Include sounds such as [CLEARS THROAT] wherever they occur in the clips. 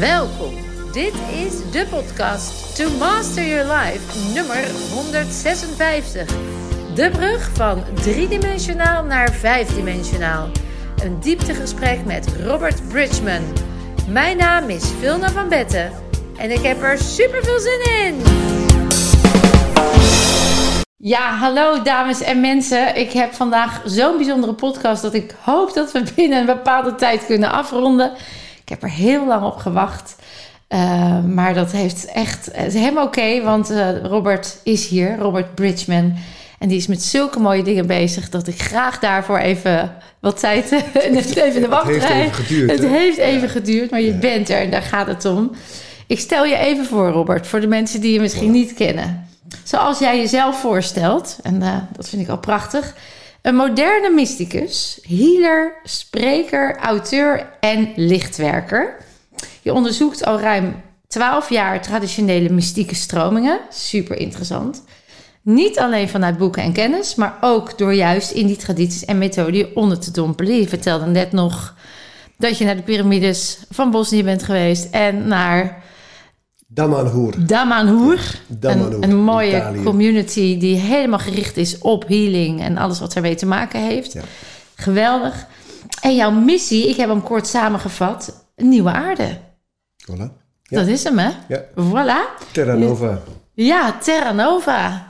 Welkom. Dit is de podcast To Master Your Life nummer 156. De brug van driedimensionaal naar vijfdimensionaal. Een dieptegesprek met Robert Bridgman. Mijn naam is Vilna van Betten en ik heb er super veel zin in. Ja, hallo dames en mensen. Ik heb vandaag zo'n bijzondere podcast dat ik hoop dat we binnen een bepaalde tijd kunnen afronden. Ik heb er heel lang op gewacht. Uh, maar dat heeft echt, het is helemaal oké, want uh, Robert is hier, Robert Bridgman. En die is met zulke mooie dingen bezig dat ik graag daarvoor even wat tijd [LAUGHS] even in de wacht Het heeft even geduurd. Het heeft even geduurd, maar je Ja. bent er en daar gaat het om. Ik stel je even voor, Robert, voor de mensen die je misschien niet kennen. Zoals jij jezelf voorstelt, en eh, dat vind ik al prachtig. Een moderne mysticus, healer, spreker, auteur en lichtwerker. Je onderzoekt al ruim 12 jaar traditionele mystieke stromingen. Super interessant. Niet alleen vanuit boeken en kennis, maar ook door juist in die tradities en methoden onder te dompelen. Je vertelde net nog dat je naar de piramides van Bosnië bent geweest en naar Damanhur. Damanhur, Een, een mooie Italië. community die helemaal gericht is op healing en alles wat ermee te maken heeft. Ja. Geweldig. En jouw missie, ik heb hem kort samengevat, een nieuwe aarde. Voilà. Ja. Dat is hem, hè? Ja. Voilà. Terra Nova. Ja, Terra Nova.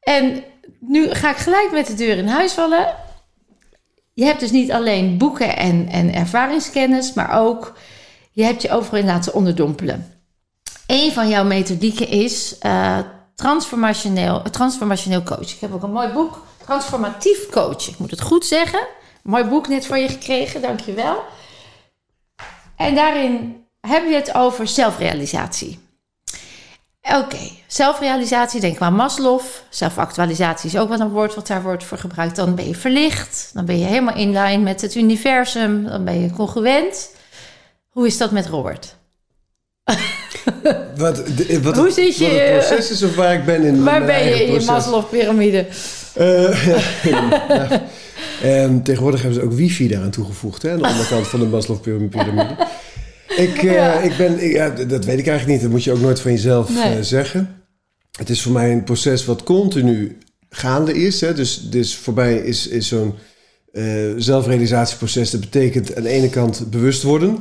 En nu ga ik gelijk met de deur in huis vallen. Je hebt dus niet alleen boeken en, en ervaringskennis, maar ook je hebt je overal in laten onderdompelen. Een van jouw methodieken is eh, transformationeel, transformationeel coach. Ik heb ook een mooi boek, Transformatief Coach. Ik moet het goed zeggen. Mooi boek net van je gekregen, dankjewel. En daarin heb je het over zelfrealisatie. Oké, zelfrealisatie, denk maar Maslow. Zelfactualisatie is ook wel een woord wat daar wordt voor gebruikt. Dan ben je verlicht, dan ben je helemaal in lijn met het universum, dan ben je congruent. Hoe is dat met Robert? [LAUGHS] Wat, de- wat, Hoe het- zit je, wat het proces is of waar ik ben in Waar ben je in je proces? Maslow-pyramide? Eh, [LAUGHS] ja. En tegenwoordig hebben ze ook wifi daaraan toegevoegd, hè, aan de onderkant van de Maslow-pyramide. Ik, eh, ik ben, ik- ja, dat weet ik eigenlijk niet. Dat moet je ook nooit van jezelf Nee. eh, zeggen. Het is voor mij een proces wat continu gaande is. Hè. Dus, dus voor mij is, is zo'n eh, zelfrealisatieproces. Dat betekent aan de ene kant bewust worden.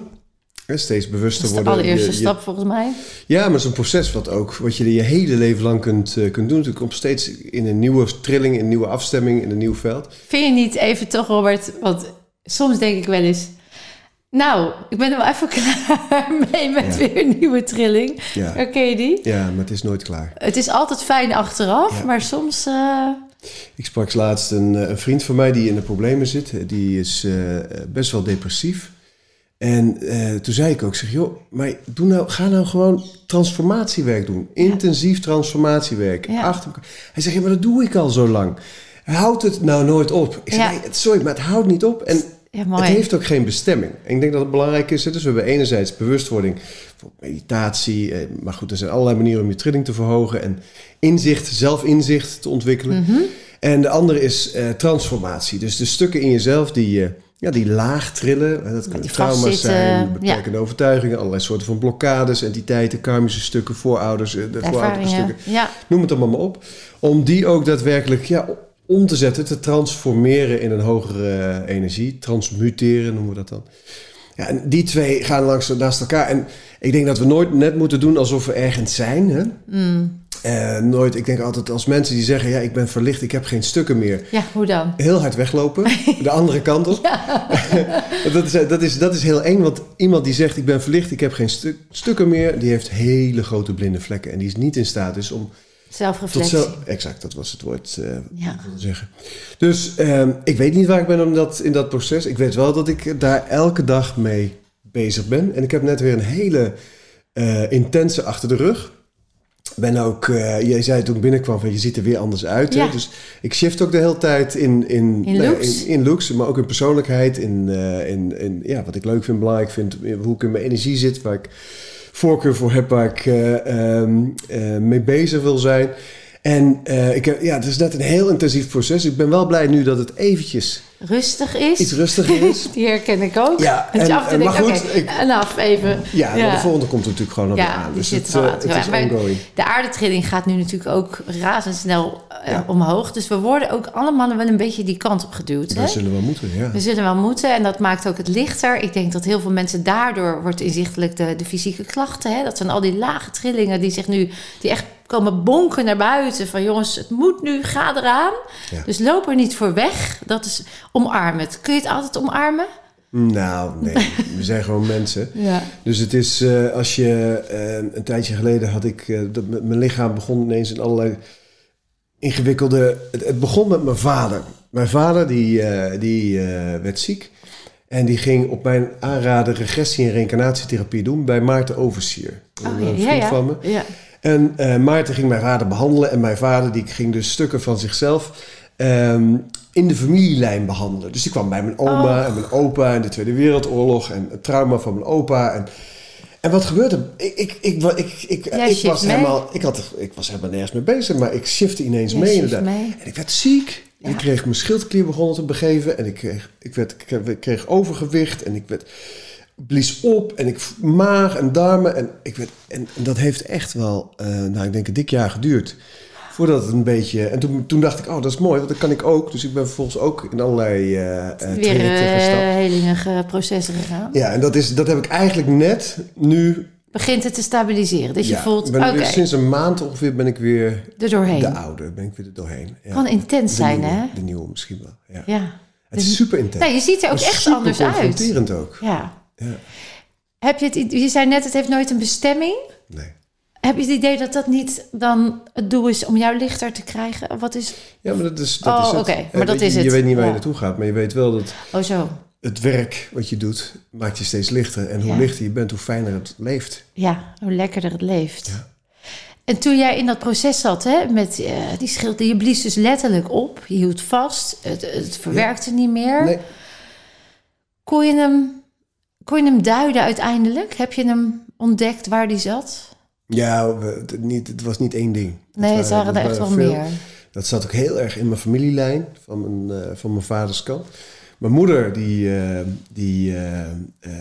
Hè, steeds bewuster Dat is de worden. allereerste Je- je- stap volgens mij. ja, maar het is een proces wat ook, wat je je hele leven lang kunt, eh, kunt doen. Je komt steeds in een nieuwe trilling, in een nieuwe afstemming, in een nieuw veld. Vind je niet even toch, Robert? Want soms denk ik wel eens... Nou, ik ben er wel even [LAUGHS] klaar mee met Ja. weer een nieuwe trilling. Ja. Je die? ja, maar het is nooit klaar. Het is altijd fijn achteraf, Ja. maar soms... eh, Ik sprak laatst een, eh, een vriend van mij die in de problemen zit. Die is best wel depressief. En eh, toen zei ik ook, zeg, joh, maar doe nou, ga nou gewoon transformatiewerk doen. Intensief transformatiewerk. Ja. Achter. Hij zegt, ja, maar dat doe ik al zo lang. Houdt het nou nooit op? Ik zeg, Ja. nee, sorry, maar het houdt niet op. En. Het heeft ook geen bestemming. En ik denk dat het belangrijk is. hè, Dus we hebben enerzijds bewustwording, meditatie. eh, Maar goed, er zijn allerlei manieren om je trilling te verhogen. En inzicht, zelfinzicht te ontwikkelen. Mhm. En de andere is eh, transformatie. Dus de stukken in jezelf die, eh, ja, die laag trillen. Dat kunnen trauma's vastzitten, zijn, beperkende overtuigingen. Allerlei soorten van blokkades, entiteiten, karmische stukken, voorouders, eh, de voorouderlijke stukken Ja, noem het allemaal maar op. Om die ook daadwerkelijk ja, om te zetten, te transformeren in een hogere eh, energie. Transmuteren noemen we dat dan. Ja, en die twee gaan langs naast elkaar. En ik denk dat we nooit net moeten doen alsof we ergens zijn. Hè? Mm. Eh, nooit, ik denk altijd als mensen die zeggen, ja, ik ben verlicht, ik heb geen stukken meer. ja hoe dan? Heel hard weglopen, [LAUGHS] de andere kant op. [LAUGHS] dat, is, dat, is, dat is heel eng, want iemand die zegt, ik ben verlicht, ik heb geen stu- stukken meer, die heeft hele grote blinde vlekken. En die is niet in staat is om tot Zelfreflectie. zelf... Exact, dat was het woord eh, Ja. wilde zeggen. Dus ehm, ik weet niet waar ik ben in dat, in dat proces. Ik weet wel dat ik daar elke dag mee bezig ben. En ik heb net weer een hele eh, intense achter de rug. Ben ook, eh, jij zei toen ik binnenkwam van je ziet er weer anders uit. hè? Ja. Dus ik shift ook de hele tijd in, in, In looks. in, in looks, maar ook in persoonlijkheid. In, eh, in, in ja, wat ik leuk vind, belangrijk vind, hoe ik in mijn energie zit, waar ik voorkeur voor heb, waar ik eh, ehm, eh, mee bezig wil zijn. En eh, ik heb, ja, het is net een heel intensief proces. Ik ben wel blij nu dat het eventjes rustig is. iets rustiger is. [LAUGHS] Die herken ik ook. Ja, je en- af en oké, af even. Ja, Ja. de volgende komt natuurlijk gewoon op Ja, aan. Dus het, het is gaan. Maar- ongoing. De aardetrilling gaat nu natuurlijk ook razendsnel eh, Ja. omhoog. Dus we worden ook allemaal wel een beetje die kant op geduwd. Hè? We zullen wel moeten, ja. We zullen wel moeten en dat maakt ook het lichter. Ik denk dat heel veel mensen daardoor wordt inzichtelijk de, de fysieke klachten. Hè? Dat zijn al die lage trillingen die zich nu, die echt komen bonken naar buiten. Van jongens, het moet nu, ga eraan. Ja. Dus loop er niet voor weg. Dat is omarmen. het. Kun je het altijd omarmen? Nou, nee. [LAUGHS] We zijn gewoon mensen. Ja. Dus het is eh, als je... eh, een tijdje geleden had ik... eh, dat mijn lichaam begon ineens in allerlei ingewikkelde... Het, het begon met mijn vader. Mijn vader die, die werd ziek. En die ging op mijn aanraden regressie- en reïncarnatietherapie doen... bij Maarten Oversier. Oh, een vriend ja, van me. ja. En Maarten ging mijn vader behandelen. En mijn vader die ging dus stukken van zichzelf ehm, in de familielijn behandelen. Dus die kwam bij mijn oma Oh. en mijn opa in de Tweede Wereldoorlog. En het trauma van mijn opa. En, en wat gebeurde? Ik, ik, ik, ik, ik, Jij ik, was mee. helemaal, ik, had, ik was helemaal nergens mee bezig. Maar ik shifte ineens Jij mee inderdaad. mee. En ik werd ziek. Ja. Ik kreeg mijn schildklier begonnen te begeven. En ik kreeg, ik werd, ik kreeg- overgewicht. En ik werd blies op en ik maag en darmen. En, ik werd, en, en dat heeft echt wel, eh, nou ik denk een dik jaar geduurd. Voordat het een beetje... En toen, toen dacht ik, oh dat is mooi, want dat kan ik ook. Dus ik ben vervolgens ook in allerlei eh, Weer helige processen gegaan. Ja, en dat, is, dat heb ik eigenlijk net nu... Begint het te stabiliseren. Dus ja, je voelt, ben Sinds een maand ongeveer ben ik weer er doorheen. de oude. Ben ik weer er doorheen. Ja. Kan intens De zijn, nieuwe, hè? De nieuwe misschien wel, ja. Ja. Het is super intens. Nou, je ziet er ook echt anders uit. confronterend ook. Ja. Ja. Heb je het, je zei net, het heeft nooit een bestemming. Nee. Heb je het idee dat dat niet dan het doel is om jou lichter te krijgen? Wat is... Ja, maar dat is, dat Oh, is het. maar dat weet is je, het. Je weet niet waar Ja. je naartoe gaat, maar je weet wel dat Oh zo. het werk wat je doet maakt je steeds lichter. En hoe Ja. lichter je bent, hoe fijner het leeft. Ja, hoe lekkerder het leeft. Ja. En toen jij in dat proces zat, hè, met eh, die schilder, je blies dus letterlijk op. Je hield vast. Het, het verwerkte niet meer. Nee, Kon, je hem, kon je hem duiden uiteindelijk? Heb je hem ontdekt waar die zat? Ja, we- het, niet, het was niet één ding. Nee, het waren er echt wel veel. meer. Dat zat ook heel erg in mijn familielijn van mijn, eh, van mijn vaders kant. Mijn moeder, die, eh, die, eh,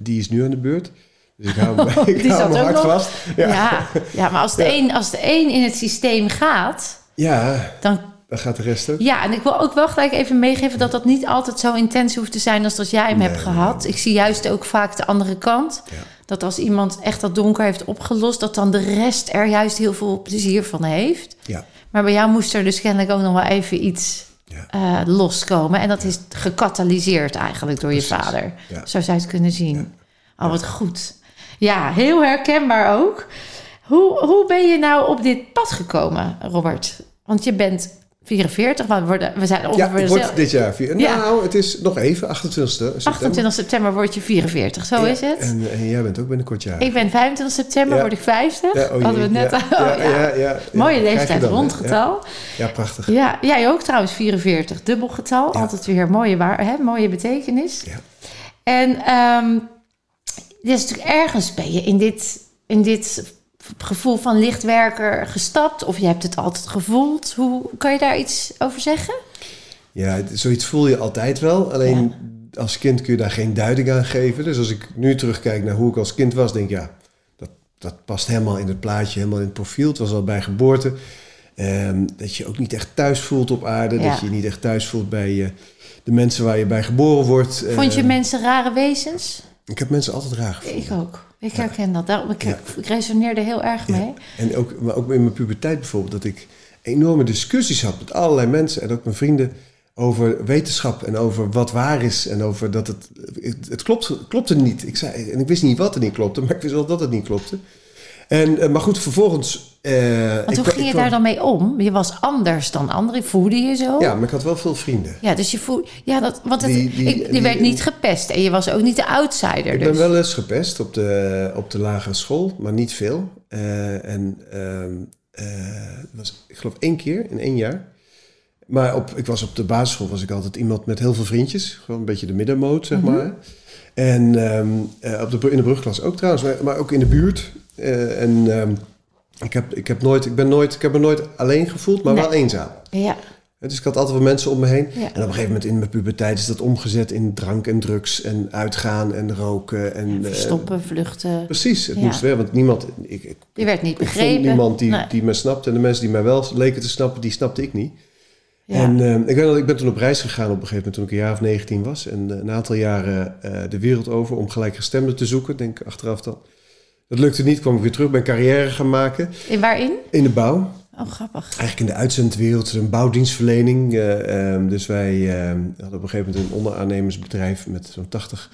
die is nu aan de beurt. Dus ik hou, [LAUGHS] ik hard nog? vast. Ja, Ja. ja. maar als de, Ja. een, als de een in het systeem gaat, ja, dan dan gaat de rest ook. Ja, en ik wil ook wel gelijk even meegeven dat dat niet altijd zo intens hoeft te zijn als dat jij hem Nee, hebt nee, gehad. Ik zie juist ook vaak de andere kant. Ja. Dat als iemand echt dat donker heeft opgelost, dat dan de rest er juist heel veel plezier van heeft. Ja. Maar bij jou moest er dus kennelijk ook nog wel even iets Ja. eh, loskomen. En dat is gecatalyseerd eigenlijk door je vader. Ja. Zo zou je het kunnen zien. Oh, wat goed. Ja, heel herkenbaar ook. Hoe, hoe ben je nou op dit pad gekomen, Robert? Want je bent 44, maar we, worden, we zijn ongeveer... Ja, ik word dit jaar vier. Ja. Nou, het is nog even, 28 september. 28 september word je 44, zo Ja, is het. En, en jij bent ook binnenkort jaar. Ik ben 25 september, Ja. word ik 50. Ja, oh Hadden we het net ja, al. Mooie leeftijd, dan, hè? rondgetal. Ja, prachtig. Ja. jij ook trouwens 44, dubbelgetal. Ja. Altijd weer mooie, waar, hè, mooie betekenis. Ja. En is natuurlijk ergens ben je in dit, in dit gevoel van lichtwerker gestapt. Of je hebt het altijd gevoeld. Hoe kan je daar iets over zeggen? Ja, zoiets voel je altijd wel. Alleen als kind kun je daar geen duiding aan geven. Dus als ik nu terugkijk naar hoe ik als kind was, denk ik ja, dat, dat past helemaal in het plaatje, helemaal in het profiel. Het was al bij geboorte. Ehm, dat je ook niet echt thuis voelt op aarde. Ja. Dat je je niet echt thuis voelt bij eh, de mensen waar je bij geboren wordt. Vond je Ehm, mensen rare wezens? Ik heb mensen altijd raar gevonden. Ik ook. Ik herken dat. Daarom, ik, ik resoneerde heel erg mee. En ook, maar ook in mijn puberteit bijvoorbeeld, dat ik enorme discussies had met allerlei mensen en ook mijn vrienden over wetenschap en over wat waar is en over dat het, het, het klopt, klopte niet. Ik zei, en ik wist niet wat er niet klopte, maar ik wist wel dat het niet klopte. En, eh, maar goed, vervolgens... eh, Want hoe kwa- ging je daar dan mee om? Je was anders dan anderen. Voelde je zo? Ja, maar ik had wel veel vrienden. Ja, dus je voelde... Ja, dat, want het, Die- die- ik, je die- werd niet gepest. En je was ook niet de outsider. Ik Dus. ben wel eens gepest op de, op de lagere school, maar niet veel. Eh, en eh, het was, ik geloof één keer in één jaar. Maar op, ik was op de basisschool was ik altijd iemand met heel veel vriendjes. Gewoon een beetje de middenmoot, zeg Mhm. maar. En eh, op de, in de brugklas ook trouwens, maar, maar ook in de buurt. Eh, en ehm, ik, heb, ik, heb nooit, ik, ben nooit, ik heb me nooit alleen gevoeld, maar Nee. wel eenzaam. Ja, Dus ik had altijd wel mensen om me heen. Ja. En op een gegeven moment in mijn puberteit is dat omgezet in drank en drugs en uitgaan en roken. En, eh, Verstoppen, vluchten. precies, het Ja. moest wel, want niemand... Ik, ik, Je werd niet ik begrepen. niemand die, Nee. die me snapte. En de mensen die mij wel leken te snappen, die snapte ik niet. Ja. En eh, ik, weet dat, ik ben toen op reis gegaan op een gegeven moment toen ik een jaar of 19 was. En eh, een aantal jaren eh, de wereld over om gelijkgestemden te zoeken, denk ik achteraf dan. Dat lukte niet, kwam ik weer terug, ben carrière gaan maken In waarin? in de bouw. Oh, grappig. Eigenlijk in de uitzendwereld, een bouwdienstverlening. eh, ehm, dus wij eh, hadden op een gegeven moment een onderaannemersbedrijf met zo'n 80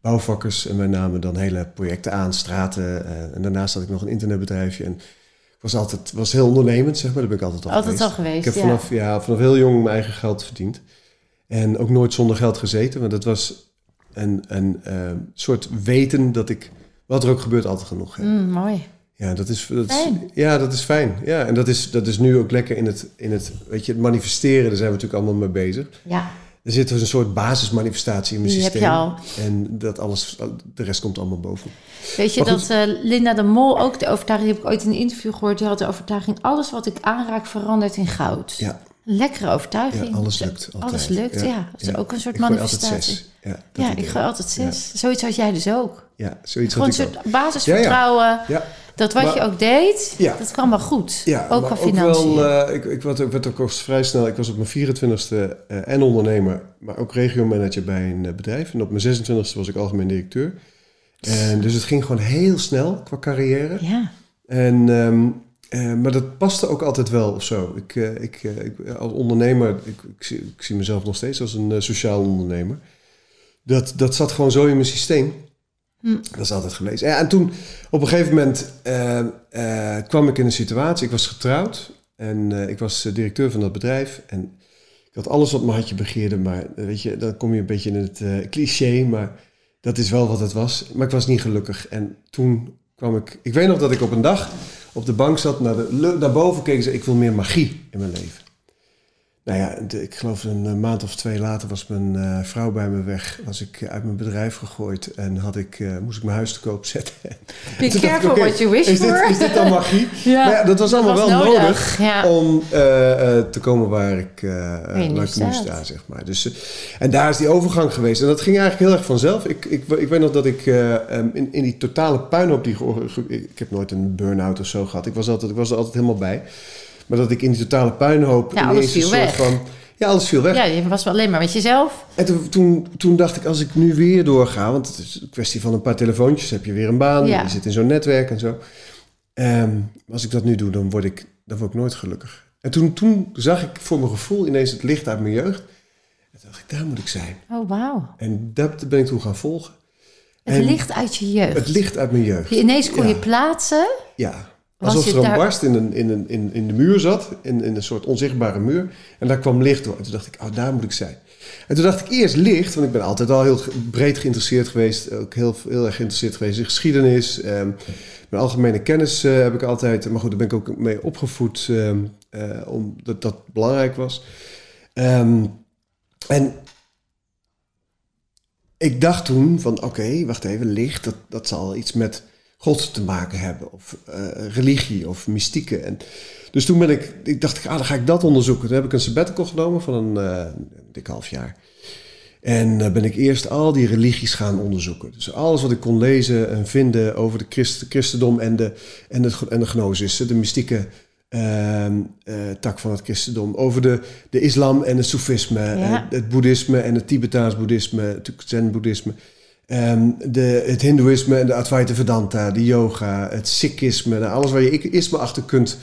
bouwvakkers. En wij namen dan hele projecten aan, straten. eh, en daarnaast had ik nog een internetbedrijfje. En ik was altijd was heel ondernemend, zeg maar. Daar ben ik altijd al Altijd geweest. al geweest, Ik heb ja. vanaf, ja, vanaf heel jong mijn eigen geld verdiend. En ook nooit zonder geld gezeten. Want dat was een, een eh, soort weten dat ik, wat er ook gebeurt, altijd genoeg heb. Mm, mooi. Ja, dat is, dat is, Fijn. ja, dat is fijn. Ja, en dat is, dat is nu ook lekker in het, in het, weet je, het manifesteren. Daar zijn we natuurlijk allemaal mee bezig. Ja, Er zit dus een soort basismanifestatie in mijn Die heb systeem. je al. En dat alles, de rest komt allemaal boven. weet je dat eh, Linda de Mol ook de overtuiging, heb ik ooit in een interview gehoord, die had de overtuiging, alles wat ik aanraak verandert in goud. Ja, lekkere overtuiging. ja alles lukt altijd. Alles lukt, ja. Dat is ook een soort Ik gooi altijd manifestatie. zes. Ja, ik ga altijd zes. Zoiets had jij dus ook. Ja, zoiets Gewoon een soort basisvertrouwen. Ja, Dat wat Maar- je ook deed, dat kwam wel goed. ook qua financiën. wel, eh, ik, ik werd, ik werd ook vrij snel, ik was op mijn 24ste eh, en ondernemer, maar ook regiomanager bij een eh, bedrijf. En op mijn 26ste was ik algemeen directeur. En dus het ging gewoon heel snel qua carrière. ja. En, ehm, eh, maar dat paste ook altijd wel of zo. Ik, ik, ik, als ondernemer, ik, ik, zie, ik zie mezelf nog steeds als een sociaal ondernemer. Dat, dat zat gewoon zo in mijn systeem. Hm. Dat is altijd geweest. En toen op een gegeven moment eh, eh, kwam ik in een situatie. Ik was getrouwd en eh, ik was directeur van dat bedrijf. En ik had alles wat mijn hartje begeerde. Maar weet je, dan kom je een beetje in het cliché. Maar dat is wel wat het was. Maar ik was niet gelukkig. En toen kwam ik... Ik weet nog dat ik op een dag op de bank zat, naar, de, naar boven keek en zei... Ik wil meer magie in mijn leven. Nou ja, de- ik geloof een eh, maand of twee later was mijn eh, vrouw bij me weg. Was ik eh, uit mijn bedrijf gegooid en had ik, moest ik mijn huis te koop zetten. Be [LAUGHS] careful what you wish is dit, for. is dit dan magie? [LAUGHS] Ja, Maar ja, dat was allemaal was wel nodig, nodig, ja. om te komen waar ik, nu sta, zeg maar. Dus, en daar is die overgang geweest. En dat ging eigenlijk heel erg vanzelf. Ik, ik, ik weet nog dat ik eh, em, in, in die totale puinhoop... Die, ik heb nooit een burn-out of zo gehad. Ik was, altijd, ik was er altijd helemaal bij. Maar dat ik in die totale puinhoop... Ja, alles ineens een soort weg. Van, ja, alles viel weg. Ja, je was wel alleen maar met jezelf. En toen, toen, toen dacht ik, als ik nu weer doorga, want het is een kwestie van een paar telefoontjes, heb je weer een baan, Ja. je zit in zo'n netwerk en zo. Ehm, als ik dat nu doe, dan word ik, dan word ik nooit gelukkig. En toen, toen zag ik voor mijn gevoel ineens het licht uit mijn jeugd. En toen dacht ik, daar moet ik zijn. Oh, wauw. En dat ben ik toen gaan volgen. Het En licht uit je jeugd. Het licht uit mijn jeugd. Je ineens kon Ja. je plaatsen. Ja. Was Alsof er een daar- barst in, een, in, een, in, in de muur zat, in, in een soort onzichtbare muur. En daar kwam licht door. En toen dacht ik, oh, daar moet ik zijn. En toen dacht ik eerst licht, want ik ben altijd al heel breed geïnteresseerd geweest. Ook heel, heel erg geïnteresseerd geweest in geschiedenis. Ehm, mijn algemene kennis eh, heb ik altijd, maar goed, daar ben ik ook mee opgevoed, ehm, eh, omdat dat belangrijk was. Ehm, en ik dacht toen van, oké, wacht even, licht, dat, dat zal iets met God te maken hebben. Of eh, religie of mystieke. En, dus toen ben ik, ik dacht, ah, dan ga ik dat onderzoeken. Toen heb ik een sabbatical genomen van een eh, dik half jaar. En eh, ben ik eerst al die religies gaan onderzoeken. Dus alles wat ik kon lezen en vinden over de Christ, christendom en de, en de, en de gnosis, de mystieke ehm, eh, tak van het christendom. Over de, de islam en het soefisme, Ja. het boeddhisme en het Tibetaans boeddhisme, het zen-boeddhisme. Ehm, de, het hindoeïsme en de Advaita Vedanta, de yoga, het sikhisme, nou, alles waar je isme achter kunt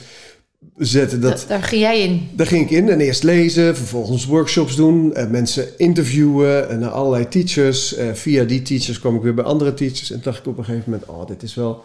zetten. Dat, daar ging jij in. daar ging ik in en eerst lezen, vervolgens workshops doen, eh, mensen interviewen en naar allerlei teachers. Eh, via die teachers kwam ik weer bij andere teachers en toen dacht ik op een gegeven moment, oh, dit is wel,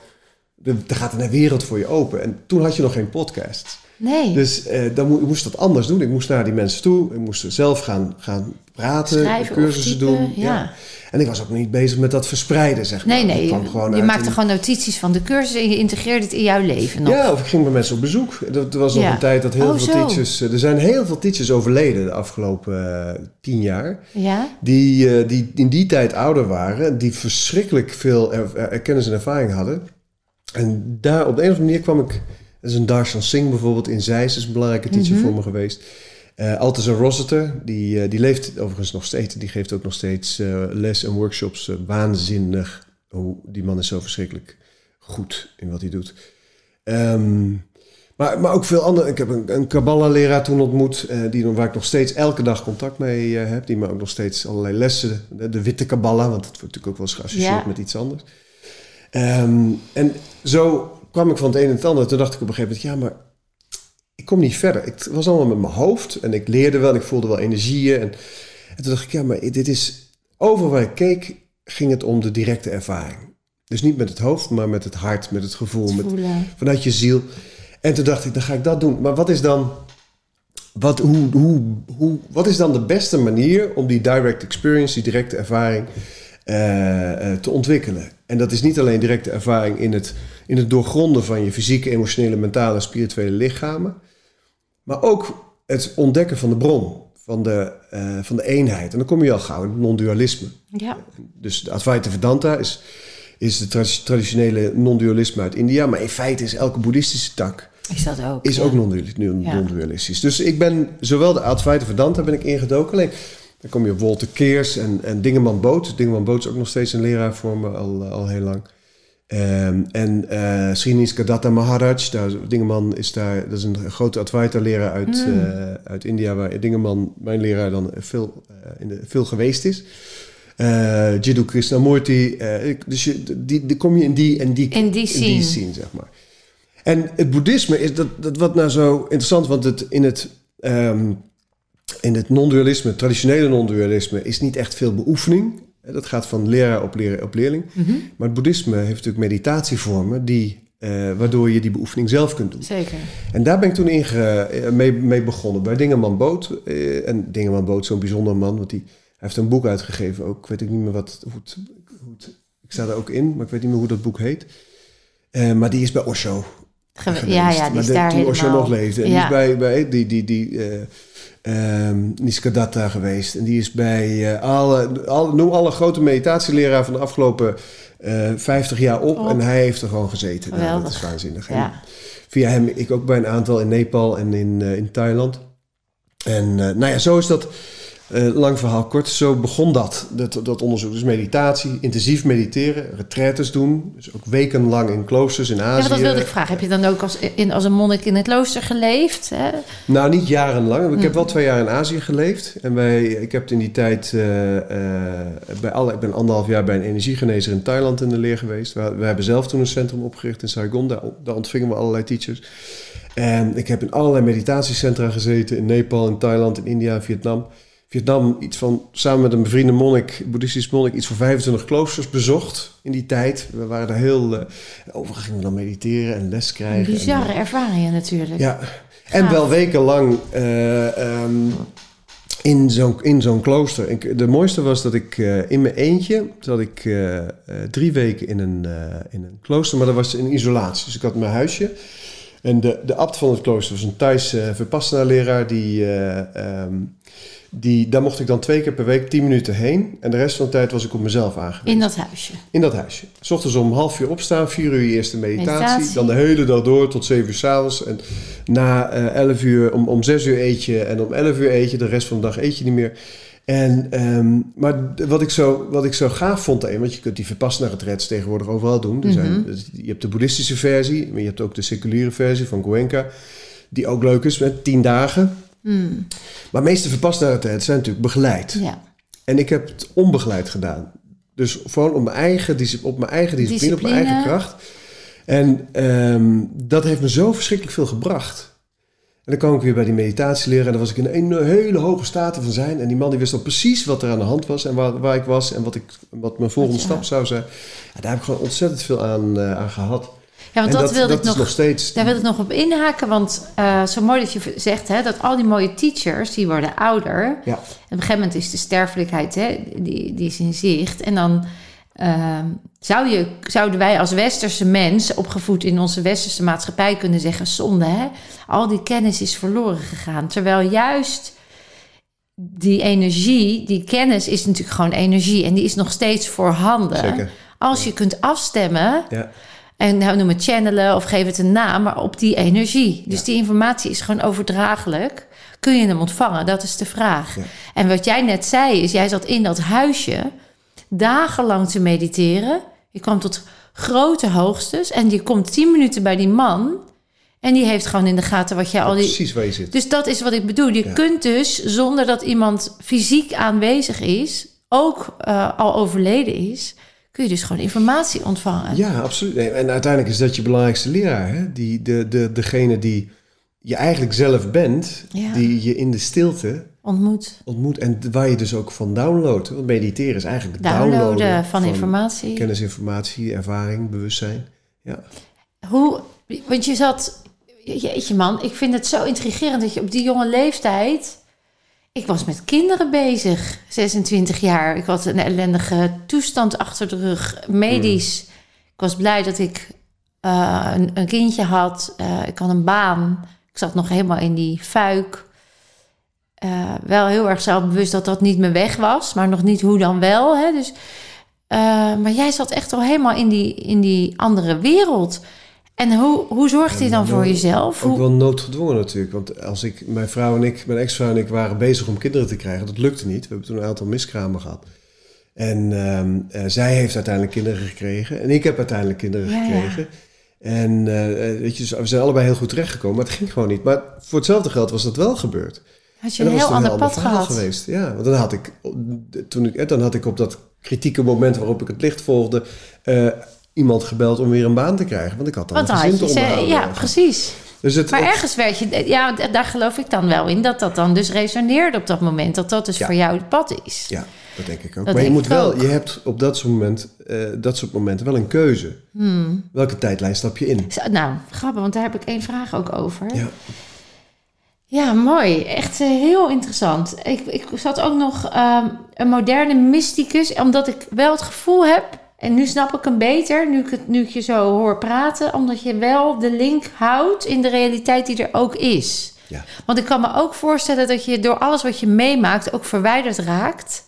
er gaat een wereld voor je open. En toen had je nog geen podcast. Nee. Dus eh, dan mo- ik moest dat anders doen. Ik moest naar die mensen toe, ik moest zelf gaan, gaan praten, Schrijven cursussen doen. ja. En ik was ook niet bezig met dat verspreiden, zeg maar. nee, nee. Je uit maakte een- gewoon notities van de cursus en je integreerde het in jouw leven nog. Ja, of ik ging bij mensen op bezoek. Er was nog Ja. een tijd dat heel Oh, veel zo. teachers... eh, Er zijn heel veel teachers overleden de afgelopen eh, tien jaar. Ja? Die, eh, die in die tijd ouder waren. Die verschrikkelijk veel er- er- kennis en ervaring hadden. En daar op de een of andere manier kwam ik... Dat is een Darshan Singh bijvoorbeeld in Zeist. is een belangrijke teacher Mhm. voor me geweest. Uh, Althusser Rossiter, die, uh, die leeft overigens nog steeds. Die geeft ook nog steeds uh, les en workshops. waanzinnig. Oh, die man is zo verschrikkelijk goed in wat hij doet. Um, maar, maar ook veel andere. Ik heb een, een Kabbalah-leraar toen ontmoet, die, waar ik nog steeds elke dag contact mee heb. Die me ook nog steeds allerlei lessen, de, de witte Kabbalah, want dat wordt natuurlijk ook wel eens geassocieerd ja. met iets anders. Um, en zo kwam ik van het een en het ander. Toen dacht ik op een gegeven moment, ja, maar ik kom niet verder. Ik was allemaal met mijn hoofd en ik leerde wel en ik voelde wel energieën. En, en toen dacht ik, ja, maar dit is... Over waar ik keek, ging het om de directe ervaring. Dus niet met het hoofd, maar met het hart, met het gevoel, met, vanuit je ziel. En toen dacht ik, dan ga ik dat doen. Maar wat is dan, wat, hoe, hoe, hoe, wat is dan de beste manier om die direct experience, die directe ervaring te ontwikkelen? En dat is niet alleen directe ervaring in het, in het doorgronden van je fysieke, emotionele, mentale en spirituele lichamen, maar ook het ontdekken van de bron, van de, uh, van de eenheid. En dan kom je al gauw in het non-dualisme. Ja. Dus de Advaita Vedanta is, is het traditionele non-dualisme uit India, maar in feite is elke boeddhistische tak is dat ook? Is ook non-dualistisch. Dus ik ben zowel de Advaita Vedanta ben ik ingedoken. Alleen dan kom je op Walter Keers en, en Dingeman Boot. Dingeman Boot is ook nog steeds een leraar voor me al, al heel lang. Um, en uh, Srinis Kadatta Maharaj, daar, Dingeman is daar, dat is een grote Advaita-leraar uit, mm. uh, uit India, waar Dingeman, mijn leraar, dan veel, uh, in de, veel geweest is. Uh, Jiddu Krishnamurti, dus je, die, die, kom je in die en die, in die scene, in die scene zeg maar. En het boeddhisme is dat, dat wat nou zo interessant, want het, in het, um, in het non-dualisme, traditionele non-dualisme, is niet echt veel beoefening. Dat gaat van leraar op, leraar op leerling. Mm -hmm. Maar het boeddhisme heeft natuurlijk meditatievormen die, uh, waardoor je die beoefening zelf kunt doen. Zeker. En daar ben ik toen in ge, mee, mee, begonnen bij Dingeman Boot. Uh, en Dingeman Boot, zo'n bijzonder man, want die, hij heeft een boek uitgegeven ook. Ik weet ik niet meer wat, hoe het, hoe het, ik sta er ook in, maar ik weet niet meer hoe dat boek heet. Uh, maar die is bij Osho Ge ja, ja, die maar is daar toen Osho nog leefde. En ja. die is bij, bij die, die, die, um, geweest. En die is bij uh, alle, alle, noem alle grote meditatieleraren van de afgelopen uh, 50 jaar op. En hij heeft er gewoon gezeten. Nou, dat is waanzinnig. Ja. Via hem, ik ook bij een aantal in Nepal en in, uh, in Thailand. En nou ja, zo is dat... Uh, lang verhaal kort, zo begon dat, dat, dat onderzoek. Dus meditatie, intensief mediteren, retraites doen. Dus ook wekenlang in kloosters in Azië. Ja, dat wilde ik vragen. Heb je dan ook als, in, als een monnik in het klooster geleefd? Hè? Nou, niet jarenlang. Ik heb wel twee jaar in Azië geleefd. En wij, ik heb in die tijd, uh, uh, bij alle, ik ben anderhalf jaar bij een energiegenezer in Thailand in de leer geweest. We, we hebben zelf toen een centrum opgericht in Saigon. Daar, daar ontvingen we allerlei teachers. En ik heb in allerlei meditatiecentra gezeten. In Nepal, in Thailand, in India, in Vietnam. Vietnam iets van, samen met een bevriende monnik, boeddhistisch monnik, iets van 25 kloosters bezocht in die tijd. We waren daar heel... Uh, overigens gingen we dan mediteren en les krijgen. Bizarre en, ervaringen natuurlijk. Ja, en wel wekenlang uh, um, in zo'n in zo'n klooster. Ik, de mooiste was dat ik uh, in mijn eentje, zat ik drie weken in een, in een klooster, maar dat was in isolatie. Dus ik had mijn huisje. En de, de abt van het klooster was een Thais Vipassana-leraar die... Um, die, daar mocht ik dan twee keer per week tien minuten heen. En de rest van de tijd was ik op mezelf aangewezen. In dat huisje? In dat huisje. S ochtends om half uur opstaan, vier uur eerste meditatie. Meditatie. Dan de hele dag door tot zeven uur s'avonds. En na uh, elf uur, om, om zes uur eet je. En om elf uur eet je. De rest van de dag eet je niet meer. En, um, maar wat ik, zo, wat ik zo gaaf vond daarin, want je kunt die Vipassana retreats tegenwoordig overal doen. Er zijn, Mhm. je hebt de boeddhistische versie, maar je hebt ook de seculiere versie van Goenka. Die ook leuk is, met tien dagen. Hmm. Maar de meeste retreats zijn natuurlijk begeleid. Ja. En ik heb het onbegeleid gedaan. Dus gewoon op mijn eigen, op mijn eigen discipline, op mijn eigen kracht. En ehm, dat heeft me zo verschrikkelijk veel gebracht. En dan kwam ik weer bij die meditatieleraar en dan was ik in een hele hoge staat van zijn. En die man die wist al precies wat er aan de hand was en waar, waar ik was en wat, ik, wat mijn volgende stap zou zijn. Daar heb ik gewoon ontzettend veel aan, eh, aan gehad. Ja, want dat, wilde dat ik nog, nog steeds. daar wil ik nog op inhaken. Want eh, zo mooi dat je zegt hè, dat al die mooie teachers, die worden ouder. Ja. En op een gegeven moment is de sterfelijkheid, hè, die, die is in zicht. En dan ehm, zou je, zouden wij als westerse mens, opgevoed in onze westerse maatschappij, kunnen zeggen: zonde, hè? al die kennis is verloren gegaan. Terwijl juist die energie, die kennis is natuurlijk gewoon energie. En die is nog steeds voorhanden. Zeker. Als je kunt afstemmen. Ja. En nou, noem het channelen of geef het een naam, maar op die energie. Dus Ja. die informatie is gewoon overdraaglijk. kun je hem ontvangen? Dat is de vraag. Ja. En wat jij net zei is, jij zat in dat huisje dagenlang te mediteren. Je kwam tot grote hoogtes en je komt tien minuten bij die man en die heeft gewoon in de gaten wat jij al die. Precies waar je zit. Dus dat is wat ik bedoel. Je kunt dus zonder dat iemand fysiek aanwezig is, ook eh, al overleden is, kun je dus gewoon informatie ontvangen. Ja, absoluut. En uiteindelijk is dat je belangrijkste leraar. Hè? Die, de, de, degene die je eigenlijk zelf bent, Ja. die je in de stilte Ontmoet. ontmoet en waar je dus ook van downloadt. Want mediteren is eigenlijk Downloaden downloaden van, informatie. kennis, informatie, ervaring, bewustzijn. Ja. Hoe, want je zat, jeetje man, ik vind het zo intrigerend dat je op die jonge leeftijd. Ik was met kinderen bezig, 26 jaar. Ik had een ellendige toestand achter de rug, medisch. Ik was blij dat ik eh, een, een kindje had. Eh, ik had een baan. Ik zat nog helemaal in die fuik. Eh, wel heel erg zelfbewust dat dat niet mijn weg was, maar nog niet hoe dan wel. Hè? Dus, maar jij zat echt al helemaal in die, in die andere wereld. En hoe, hoe zorgde je dan voor jezelf? Ook Hoe, wel noodgedwongen natuurlijk. Want als ik, mijn vrouw en ik, mijn ex-vrouw en ik waren bezig om kinderen te krijgen. Dat lukte niet. We hebben toen een aantal miskramen gehad. En ehm, eh, zij heeft uiteindelijk kinderen gekregen. En ik heb uiteindelijk kinderen Ja, ja. gekregen. En eh, weet je, dus we zijn allebei heel goed terechtgekomen. Maar het ging gewoon niet. Maar voor hetzelfde geld was dat wel gebeurd. had je En een heel ander pad gehad? geweest. Ja, want dan had ik, toen ik, dan had ik op dat kritieke moment waarop ik het licht volgde, iemand gebeld om weer een baan te krijgen. Want ik had dan een gezin te ja, precies. Dus het, Maar het- ergens werd je, ja, daar geloof ik dan wel in, dat dat dan dus resoneerde op dat moment. Dat dat dus Ja. voor jou het pad is. Ja, dat denk ik ook. Dat maar je moet wel, je hebt op dat soort, moment, eh, dat soort momenten wel een keuze. Hmm. Welke tijdlijn stap je in? Nou, grappig, want daar heb ik één vraag ook over. Ja. Ja, mooi. Echt eh, heel interessant. Ik, ik zat ook nog ehm, een moderne mysticus, omdat ik wel het gevoel heb, en nu snap ik hem beter, nu ik, het, nu ik je zo hoor praten, omdat je wel de link houdt in de realiteit die er ook is. Ja. Want ik kan me ook voorstellen dat je door alles wat je meemaakt ook verwijderd raakt.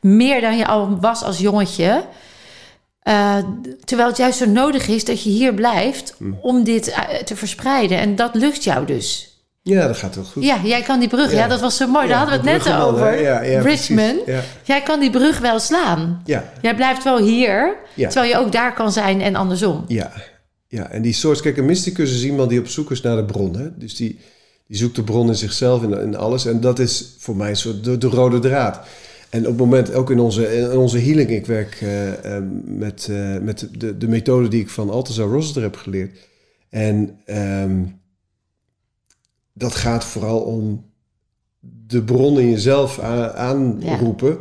Meer dan je al was als jongetje. Eh, terwijl het juist zo nodig is dat je hier blijft Hm. om dit eh, te verspreiden. En dat lukt jou dus. Ja, dat gaat heel goed. Ja, jij kan die brug. Ja, Ja. dat was zo mooi. Daar Ja, hadden we het net over. Ja, ja. Ja, Jij kan die brug wel slaan. ja, Jij blijft wel hier, terwijl je ook daar kan zijn en andersom. ja, ja. En die soort, kijk, een mysticus is iemand die op zoek is naar de bron. Hè? Dus die, die zoekt de bron in zichzelf en in alles. En dat is voor mij een soort de, de rode draad. En op het moment, ook in onze, in onze healing, ik werk eh, eh, met, eh, met de, de methode die ik van Altazar Rossiter heb geleerd. En ehm, dat gaat vooral om de bron in jezelf aanroepen.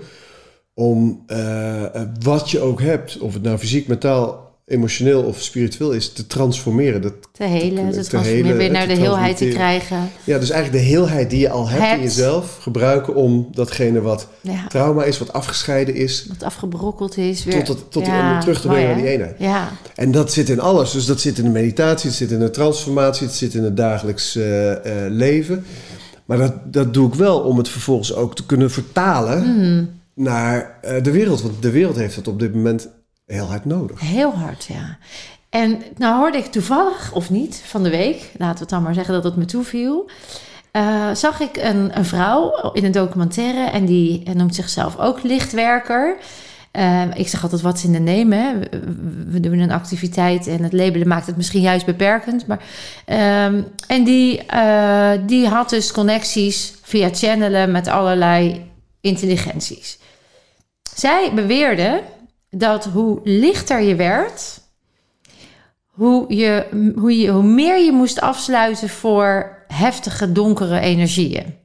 Om eh, eh, wat je ook hebt, of het nou fysiek, mentaal, emotioneel of spiritueel is, te transformeren. Dat, Te helen, te te transformeren, helen, weer naar de heelheid te krijgen. ja, dus eigenlijk de heelheid die je al hebt, Hebt. in jezelf gebruiken om datgene wat Ja, trauma is, wat afgescheiden is, wat afgebrokkeld is. Weer. tot, het, tot Ja, die, terug te brengen naar die eenheid. Ja, En dat zit in alles. Dus dat zit in de meditatie, het zit in de transformatie, het zit in het dagelijks eh, eh, leven. Maar dat, dat doe ik wel om het vervolgens ook te kunnen vertalen Hmm. naar eh, de wereld. Want de wereld heeft dat op dit moment heel hard nodig. heel hard, ja. En nou hoorde ik toevallig, of niet, van de week, laten we het dan maar zeggen dat het me toeviel, eh, zag ik een, een vrouw in een documentaire en die eh, noemt zichzelf ook lichtwerker. Eh, ik zeg altijd wat in de nemen. We, doen een activiteit en het labelen maakt het misschien juist beperkend. Maar, ehm, en die, die had dus connecties via channelen met allerlei intelligenties. Zij beweerde dat hoe lichter je werd, hoe, je, hoe, je, hoe meer je moest afsluiten voor heftige, donkere energieën.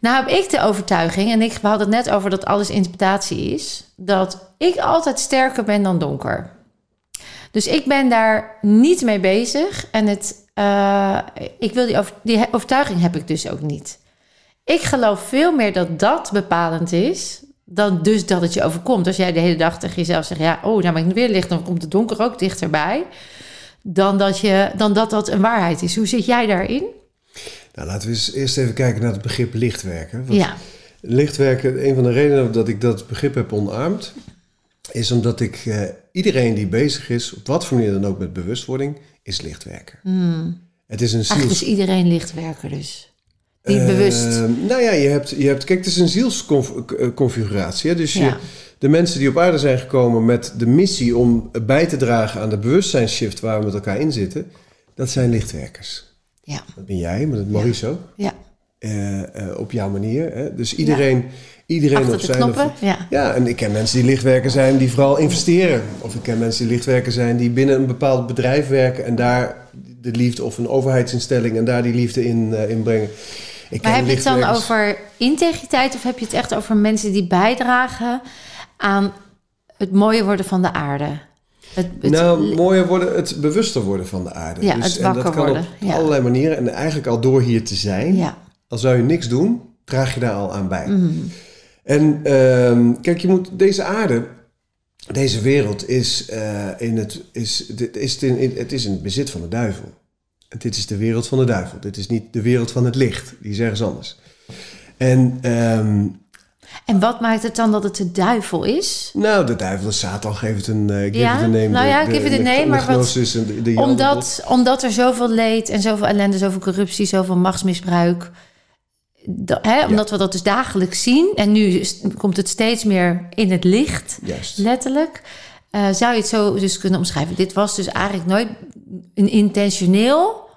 Nou heb ik de overtuiging, en ik, hadden het net over dat alles interpretatie is, dat ik altijd sterker ben dan donker. Dus ik ben daar niet mee bezig en het, eh, ik wil die, over, die overtuiging heb ik dus ook niet. Ik geloof veel meer dat dat bepalend is dan dus dat het je overkomt. Als jij de hele dag tegen jezelf zegt, ja, oh, nou ben ik weer licht, dan komt het donker ook dichterbij. Dan dat, je, dan dat dat een waarheid is. Hoe zit jij daarin? Nou, laten we eens eerst even kijken naar het begrip lichtwerken. Want Ja, Lichtwerken, een van de redenen dat ik dat begrip heb omarmd, is omdat ik eh, iedereen die bezig is, op wat voor manier dan ook met bewustwording, is lichtwerker. Het is een eigenlijk is iedereen lichtwerker dus. Die Eh, bewust. Nou ja, je hebt, je hebt... Kijk, het is een zielsconfiguratie. Dus je, Ja. de mensen die op aarde zijn gekomen met de missie... om bij te dragen aan de bewustzijnsshift waar we met elkaar in zitten... dat zijn lichtwerkers. Ja. Dat ben jij, maar dat is Maurice ook. Ja. Eh, eh, op jouw manier. Hè? Dus iedereen, iedereen Achter op zijn... knoppen. of- Ja. ja, en ik ken mensen die lichtwerker zijn die vooral investeren. Of ik ken mensen die lichtwerker zijn die binnen een bepaald bedrijf werken... en daar de liefde of een overheidsinstelling en daar die liefde in, eh, in brengen. Ik Maar heb je het dan over integriteit of heb je het echt over mensen die bijdragen aan het mooie worden van de aarde? Het, het- nou, mooier worden, het bewuster worden van de aarde. Ja, het en dat kan worden, op ja. allerlei manieren. En eigenlijk al door hier te zijn, ja. al zou je niks doen, draag je daar al aan bij. Mhm. En ehm, kijk, je moet deze aarde, deze wereld is, eh, in het, is, dit is in, in- het is in het bezit van de duivel. Dit is de wereld van de duivel. Dit is niet de wereld van het licht. Die is ergens anders. En ehm, En wat maakt het dan dat het de duivel is? nou, de duivel, de Satan, geef het een, give Ja, it a name. nou ja, de- a de- name, de maar wat- de, Omdat, omdat er zoveel leed en zoveel ellende, zoveel corruptie, zoveel machtsmisbruik. da- hè, omdat we dat dus dagelijks zien. En nu is- komt het steeds meer in het licht, Juist. letterlijk. Eh, zou je het zo dus kunnen omschrijven? Dit was dus eigenlijk nooit een intentioneel.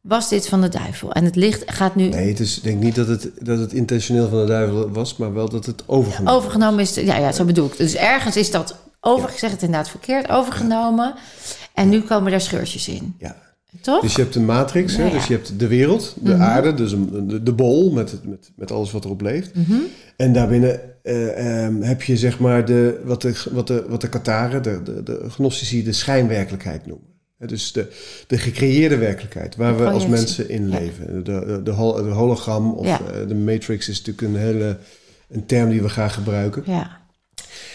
Was dit van de duivel? En het licht gaat nu Nee, het is, ik denk niet dat het, dat het intentioneel van de duivel was, maar wel dat het overgenomen overgenomen is. Ja, ja, zo bedoel ik. Dus ergens is dat over, ik zeg het inderdaad verkeerd, overgenomen. En nu komen daar scheurtjes in. Ja. Toch? Dus je hebt de matrix, hè? Ja, dus je hebt de wereld, de Mhm. aarde, dus een, de, de bol met, met, met alles wat erop leeft. Mhm. En daarbinnen eh, ehm, heb je zeg maar de, wat de, wat de, wat de Kataren, de, de, de gnostici, de schijnwerkelijkheid noemen. Dus de, de gecreëerde werkelijkheid waar we als mensen in leven. De, de, de, hol- de hologram of Ja. eh, de matrix is natuurlijk een hele een term die we graag gebruiken. Ja.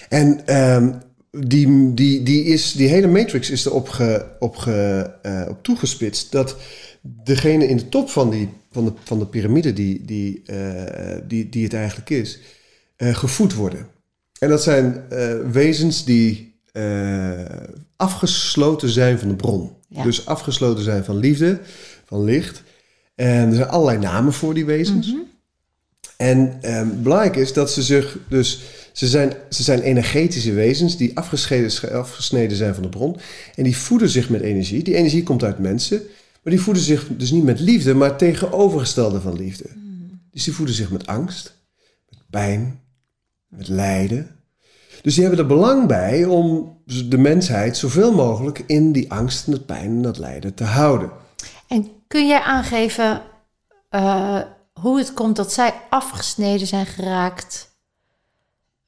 En ehm, die, die, die, is, die hele matrix is erop ge, op, ge, eh, op toegespitst dat degene in de top van, die, van, de, van de piramide, die, die, eh, die, die het eigenlijk is, eh, gevoed worden. En dat zijn wezens die afgesloten zijn van de bron. Ja. Dus afgesloten zijn van liefde, van licht. En er zijn allerlei namen voor die wezens. Mhm. En ehm, belangrijk is dat ze zich dus. Ze zijn, ze zijn energetische wezens die afgescheiden, afgesneden zijn van de bron. En die voeden zich met energie. Die energie komt uit mensen. Maar die voeden zich dus niet met liefde, maar tegenovergestelde van liefde. Dus die voeden zich met angst, met pijn, met lijden. Dus die hebben er belang bij om de mensheid zoveel mogelijk in die angst en dat pijn en dat lijden te houden. En kun jij aangeven eh, hoe het komt dat zij afgesneden zijn geraakt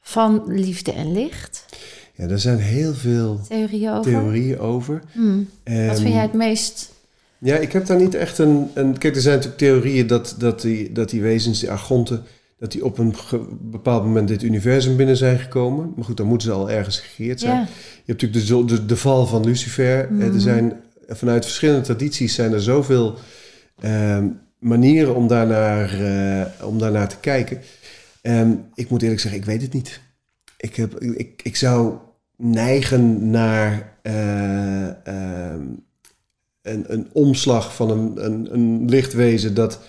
van liefde en licht? Ja, er zijn heel veel Theorie over? theorieën over. Hmm. Wat Ehm, vind jij het meest... Ja, ik heb daar niet echt een... een kijk, er zijn natuurlijk theorieën dat, dat, die, dat die wezens, die argonten... dat die op een bepaald moment dit universum binnen zijn gekomen. Maar goed, dan moeten ze al ergens gecreëerd zijn. Ja. Je hebt natuurlijk de, de, de val van Lucifer. Eh, Er zijn, vanuit verschillende tradities zijn er zoveel ehm, manieren om daarnaar, eh, om daarnaar te kijken. En ik moet eerlijk zeggen, ik weet het niet. Ik, heb, ik, ik zou neigen naar eh, ehm, een, een omslag van een, een, een lichtwezen dat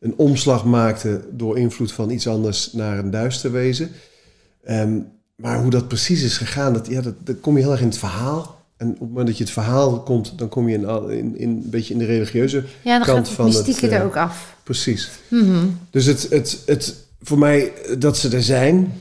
een omslag maakte door invloed van iets anders naar een duister wezen. Ehm, maar hoe dat precies is gegaan, dat, ja, dat, dan kom je heel erg in het verhaal. En op het moment dat je het verhaal komt, dan kom je in, in, in, een beetje in de religieuze Ja, dan kant gaat het van het, mystieke er eh, ook af. Precies. Mhm. Dus het, het, het, voor mij dat ze er zijn,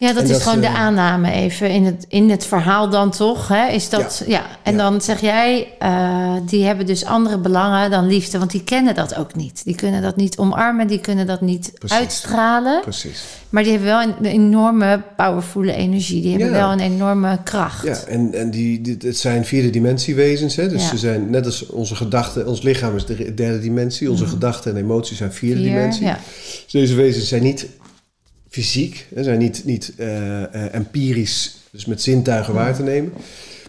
Ja, dat En is dat gewoon de aanname even in het, in het verhaal dan toch. Hè? Is dat, ja. En Ja. dan zeg jij, eh, die hebben dus andere belangen dan liefde. Want die kennen dat ook niet. Die kunnen dat niet omarmen, die kunnen dat niet Precies. uitstralen. precies. Maar die hebben wel een, enorme powervolle energie. Die hebben Ja. wel een enorme kracht. Ja, en, en die, dit, het zijn vierde dimensiewezens. Hè? Dus ze zijn net als onze gedachten, ons lichaam is de derde dimensie. Onze gedachten en emoties zijn vierde Vier, dimensie. ja. Dus deze wezens zijn niet fysiek, hè, zijn niet, niet eh, eh, empirisch, dus met zintuigen waar te nemen.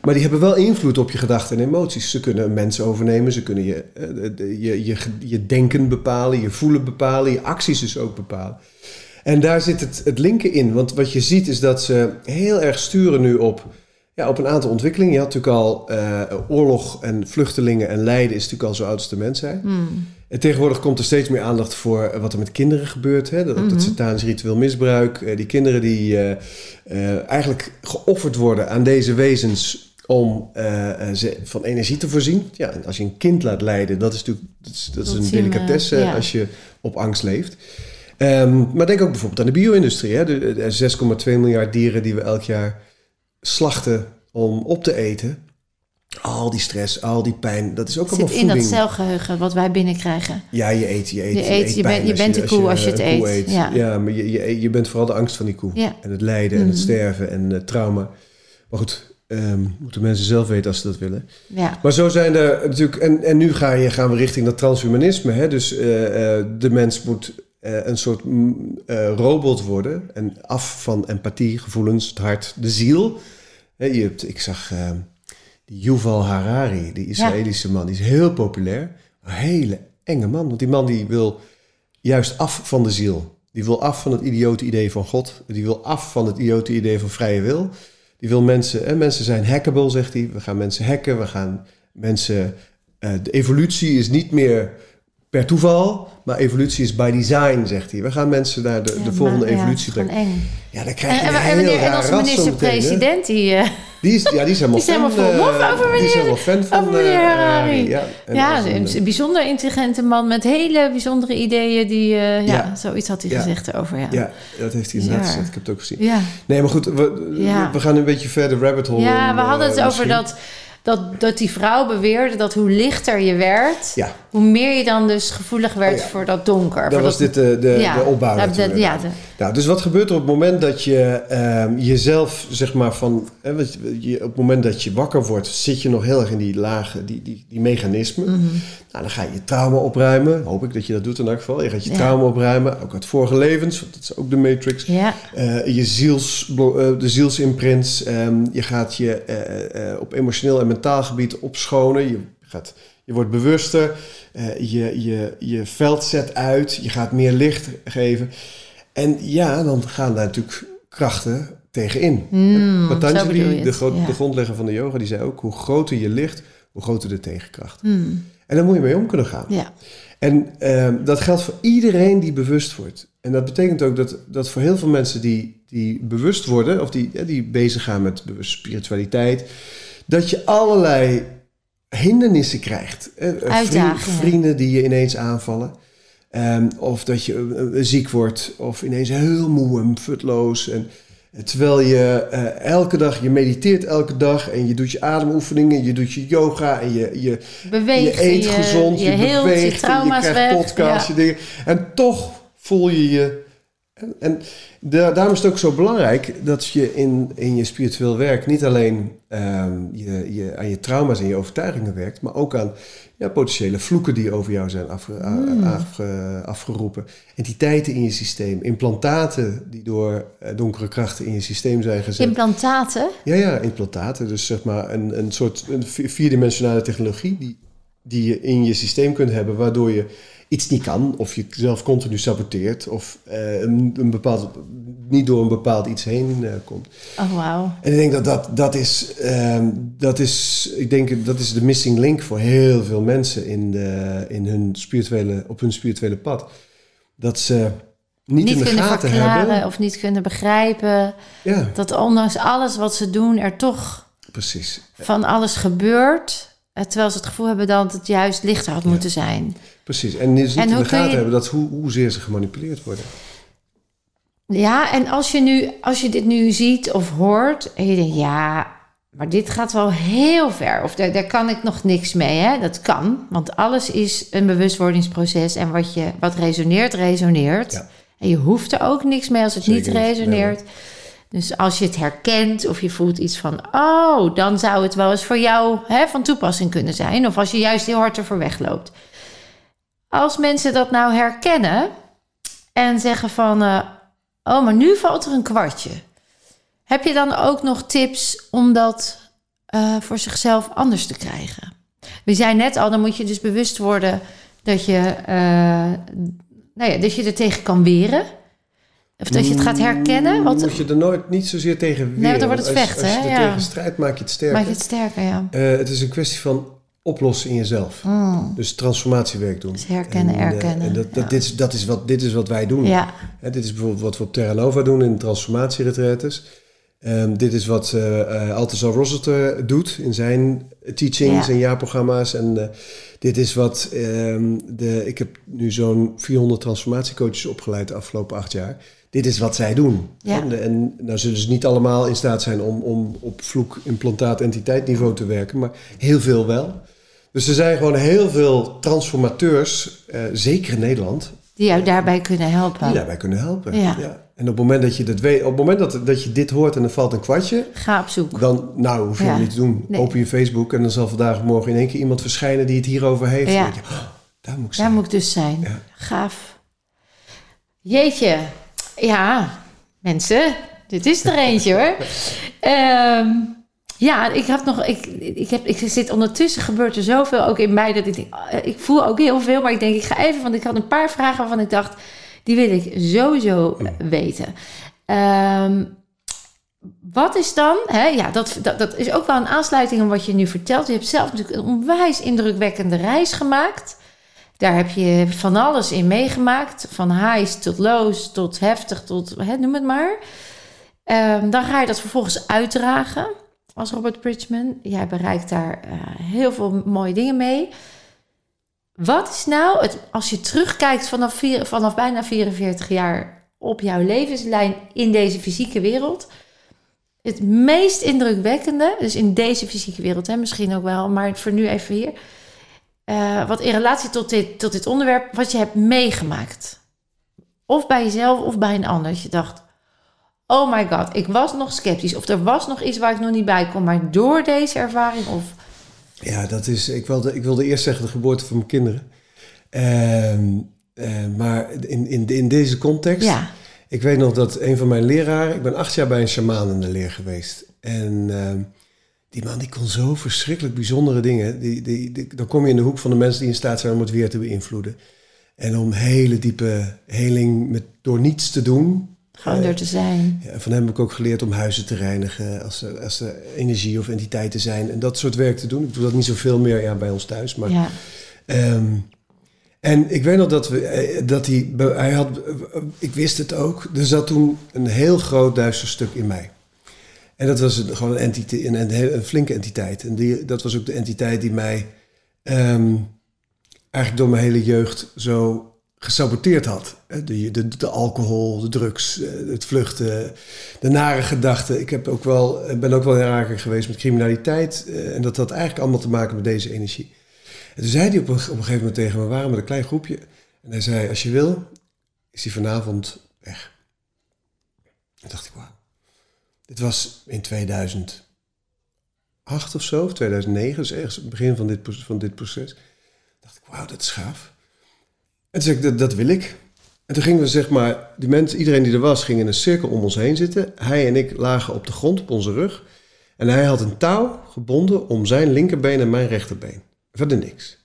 Maar die hebben wel invloed op je gedachten en emoties. Ze kunnen mensen overnemen, ze kunnen je, eh, je, je, je denken bepalen, je voelen bepalen, je acties dus ook bepalen. En daar zit het, het linken in. Want wat je ziet is dat ze heel erg sturen nu op, ja, op een aantal ontwikkelingen. Je had natuurlijk al oorlog en vluchtelingen en lijden is natuurlijk al zo oud als de mensheid. Hmm. En tegenwoordig komt er steeds meer aandacht voor wat er met kinderen gebeurt. Hè? Dat, Mhm. dat satanisch ritueel misbruik. eh, die kinderen die eh, eh, eigenlijk geofferd worden aan deze wezens om eh, eh, ze van energie te voorzien. Ja, en als je een kind laat lijden, dat is natuurlijk dat is, dat is Dat een delicatesse ja. als je op angst leeft. Ehm, maar denk ook bijvoorbeeld aan de bio-industrie. Hè? De, de 6,2 miljard dieren die we elk jaar slachten om op te eten. Al die stress, al die pijn, dat is ook allemaal zit in dat voeding. celgeheugen wat wij binnenkrijgen. Ja, je eet, je eet. Je eet, je bent- je bent de koe als je het eet, ja. maar je, je, je bent vooral de angst van die koe. Ja. En het lijden en het Mhm. sterven en het trauma. Maar goed, ehm, moeten mensen zelf weten als ze dat willen. Ja. Maar zo zijn er natuurlijk... En, en nu ga je, gaan we richting dat transhumanisme. Hè? Dus eh, eh, de mens moet eh, een soort mm, robot worden. En af van empathie, gevoelens, het hart, de ziel. Je hebt, ik zag eh, die Yuval Harari, die Israëlische man. Die is heel populair. Een hele enge man. Want die man die wil juist af van de ziel. Die wil af van het idiote idee van God. Die wil af van het idiote idee van vrije wil. Die wil mensen, en mensen zijn hackable, zegt hij. We gaan mensen hacken, we gaan mensen. eh, de evolutie is niet meer per toeval, maar evolutie is by design, zegt hij. We gaan mensen naar de, de Ja, volgende maar- ja, evolutie gewoon brengen. eng. Ja, dan krijg je en, een en, heel en raar hè? minister-president, die... Die is, ja, die is helemaal Die is helemaal fan, vol lof eh, over Die is helemaal fan van over meneer eh, Harari. Ja, ja, een, een bijzonder intelligente man met hele bijzondere ideeën. Die, eh, ja, Ja. zoiets had hij Ja. gezegd erover, ja. ja, dat heeft hij inderdaad gezegd. Ik heb het ook gezien. Ja, Nee, maar goed, we, we gaan een beetje verder rabbit hole ja in, we hadden eh, het over dat, dat, dat die vrouw beweerde dat hoe lichter je werd... Ja, hoe meer je dan dus gevoelig werd Oh ja. voor dat donker. dat voor was dat, dit de, de, ja, de opbouw ja, de- Nou, dus wat gebeurt er op het moment dat je ehm, jezelf, zeg maar, van... Hè, wat je, op het moment dat je wakker wordt, zit je nog heel erg in die lage, die, die, die mechanismen. Mhm. Nou, dan ga je je trauma opruimen. Hoop ik dat je dat doet in elk geval. Je gaat je trauma opruimen, ook uit vorige levens, want dat is ook de matrix. ja, Eh, je ziels, eh, de zielsimprints. ehm, je gaat je eh, eh, op emotioneel en mentaal gebied opschonen. Je, gaat, je wordt bewuster. eh, je, je, je veld zet uit. Je gaat meer licht geven. En ja, dan gaan daar natuurlijk krachten tegenin. Mm, Patanjali, de, gro- ja. de grondlegger van de yoga, die zei ook... hoe groter je licht, hoe groter de tegenkracht. Mm, En daar moet je mee om kunnen gaan. ja. En ehm, dat geldt voor iedereen die bewust wordt. En dat betekent ook dat, dat voor heel veel mensen die, die bewust worden, of die, ja, die bezig gaan met bewust spiritualiteit, dat je allerlei hindernissen krijgt. Eh, eh, Uitdagingen. Vrienden die je ineens aanvallen. Ehm, of dat je eh, ziek wordt, of ineens heel moe en futloos. En, terwijl je elke dag, je mediteert elke dag en je doet je ademoefeningen, je doet je yoga en je, je, Beweeg, je eet je, gezond, je, beweegt, je trauma's je krijgt podcasts, ja. je dingen. En toch voel je je... En, en da- daarom is het ook zo belangrijk dat je in, in je spiritueel werk niet alleen ehm, je, je, aan je trauma's en je overtuigingen werkt, maar ook aan ja, potentiële vloeken die over jou zijn afge- Hmm. afge- afgeroepen. Entiteiten in je systeem, implantaten die door eh, donkere krachten in je systeem zijn gezet. Implantaten. Ja, ja, implantaten. Dus zeg maar een, een soort een vi- vierdimensionale technologie die, die je in je systeem kunt hebben, waardoor je iets niet kan, of je jezelf continu saboteert, of eh, een, een bepaald, niet door een bepaald iets heen eh, komt. Oh, wauw. En ik denk dat dat, dat is, ehm, dat is, ik denk dat is de missing link voor heel veel mensen in, de, in hun spirituele, op hun spirituele pad. Dat ze niet, Niet in de kunnen gaten verklaren hebben. of niet kunnen begrijpen. Ja, Dat ondanks alles wat ze doen, er toch precies. van alles gebeurt. eh, Terwijl ze het gevoel hebben dat het juist lichter had moeten zijn. Precies. En dus niet En in de gaten je- hebben dat hoe, hoezeer ze gemanipuleerd worden. Ja, en als je, nu, als je dit nu ziet of hoort en je denkt, ja, maar dit gaat wel heel ver. Of daar, daar kan ik nog niks mee. Hè? Dat kan, want alles is een bewustwordingsproces. En wat, je, wat resoneert, resoneert. Ja. En je hoeft er ook niks mee als het Zeker niet niet. resoneert. dus als je het herkent of je voelt iets van... oh, dan zou het wel eens voor jou hè, van toepassing kunnen zijn. Of als je juist heel hard ervoor wegloopt. Als mensen dat nou herkennen en zeggen van... eh, oh, maar nu valt er een kwartje. Heb je dan ook nog tips om dat eh, voor zichzelf anders te krijgen? We zijn net al, dan moet je dus bewust worden dat je, eh, nou ja, dat je er tegen kan weren. Of dat je het gaat herkennen. Want Moet je er nooit niet zozeer tegen weer. Nee, dan wordt het als- vechten, Als, je er Ja. tegen strijdt, maak je het sterker. maak je het sterker, ja. Het is een kwestie van oplossen in jezelf. Mm. Dus transformatiewerk doen. Dus herkennen, En, eh, en dat, dat, Ja. dit, is, dat is wat, dit is wat wij doen. Ja, Hè, dit is bijvoorbeeld wat we op Terra Nova doen in transformatieretretes. Ehm, dit is wat eh, Althusser Rossiter doet in zijn teachings Ja. en jaarprogramma's. En eh, dit is wat ehm, de... Ik heb nu zo'n 400 transformatiecoaches opgeleid de afgelopen acht jaar. Dit is wat zij doen. Ja. En, en nou zullen ze niet allemaal in staat zijn om, om op vloek, implantaat, entiteitniveau te werken. Maar heel veel wel. Dus er zijn gewoon heel veel transformateurs, eh, zeker in Nederland, die jou daarbij kunnen helpen. die daarbij kunnen helpen. Ja. En op het moment dat je dat weet, op het moment dat, dat je dit hoort en er valt een kwartje, Ga op zoek. dan nou hoef je Ja. niet te doen. Nee. Open je Facebook en dan zal vandaag of morgen in één keer iemand verschijnen die het hierover heeft. Ja. Je, oh, daar moet ik Daar zijn. moet ik dus zijn. Ja. Gaaf. Jeetje. Ja, mensen. Dit is er eentje hoor. Ehm, ja, ik heb nog. Ik, ik, heb, ik zit ondertussen gebeurt er zoveel ook in mij dat ik denk. ah, Ik voel ook heel veel, maar ik denk ik ga even. Want ik had een paar vragen waarvan ik dacht. Die wil ik sowieso eh, weten. Ehm, wat is dan, hè, ja, dat, dat, dat is ook wel een aansluiting aan wat je nu vertelt. Je hebt zelf natuurlijk een onwijs indrukwekkende reis gemaakt. Daar heb je van alles in meegemaakt. Van highs tot lows, tot heftig, tot hè, noem het maar. Ehm, dan ga je dat vervolgens uitdragen als Robert Bridgman. Jij bereikt daar eh, heel veel mooie dingen mee. Wat is nou, het, als je terugkijkt vanaf, vanaf bijna 44 jaar op jouw levenslijn in deze fysieke wereld, het meest indrukwekkende, dus in deze fysieke wereld, hè, misschien ook wel, maar voor nu even hier, eh, wat in relatie tot dit, tot dit onderwerp, wat je hebt meegemaakt. Of bij jezelf of bij een ander. Dat je dacht, oh my god, ik was nog sceptisch. Of er was nog iets waar ik nog niet bij kon. Maar door deze ervaring of... Ja, dat is, ik wilde, ik wilde eerst zeggen de geboorte van mijn kinderen. Ehm, eh, maar in, in, in deze context, Ja, ik weet nog dat een van mijn leraren, ik ben acht jaar bij een shamaan in de leer geweest. En ehm, die man die kon zo verschrikkelijk bijzondere dingen. Die, die, die- dan kom je in de hoek van de mensen die in staat zijn om het weer te beïnvloeden. En om hele diepe heling met, door niets te doen. Gewoon Eh, door te zijn. Ja, van hem heb ik ook geleerd om huizen te reinigen als er, als er energie of entiteiten zijn. En dat soort werk te doen. Ik doe dat niet zoveel meer ja, bij ons thuis. Maar, Ja, Ehm, en ik weet nog dat, we, eh, dat hij, hij had, ik wist het ook, er zat toen een heel groot duister stuk in mij. En dat was een, gewoon een, entiteit, een, een flinke entiteit. En die, dat was ook de entiteit die mij ehm, eigenlijk door mijn hele jeugd zo gesaboteerd had. De, de, de alcohol, de drugs, eh, het vluchten, de nare gedachten. Ik heb ook wel, eh, ben ook wel in aanraking geweest met criminaliteit. eh, En dat had eigenlijk allemaal te maken met deze energie. En toen zei hij op een, gegeven moment tegen me, we met een klein groepje. En hij zei, als je wil, is hij vanavond weg. Toen dacht ik, wauw. Dit was in 2008 of zo, of 2009, dus ergens het begin van dit, van dit proces. dacht ik, wauw, dat is gaaf. En toen zei ik, dat, wil ik. En toen gingen we, zeg maar, die mensen, iedereen die er was, ging in een cirkel om ons heen zitten. Hij en ik lagen op de grond, op onze rug. En hij had een touw gebonden om zijn linkerbeen en mijn rechterbeen. Verder niks.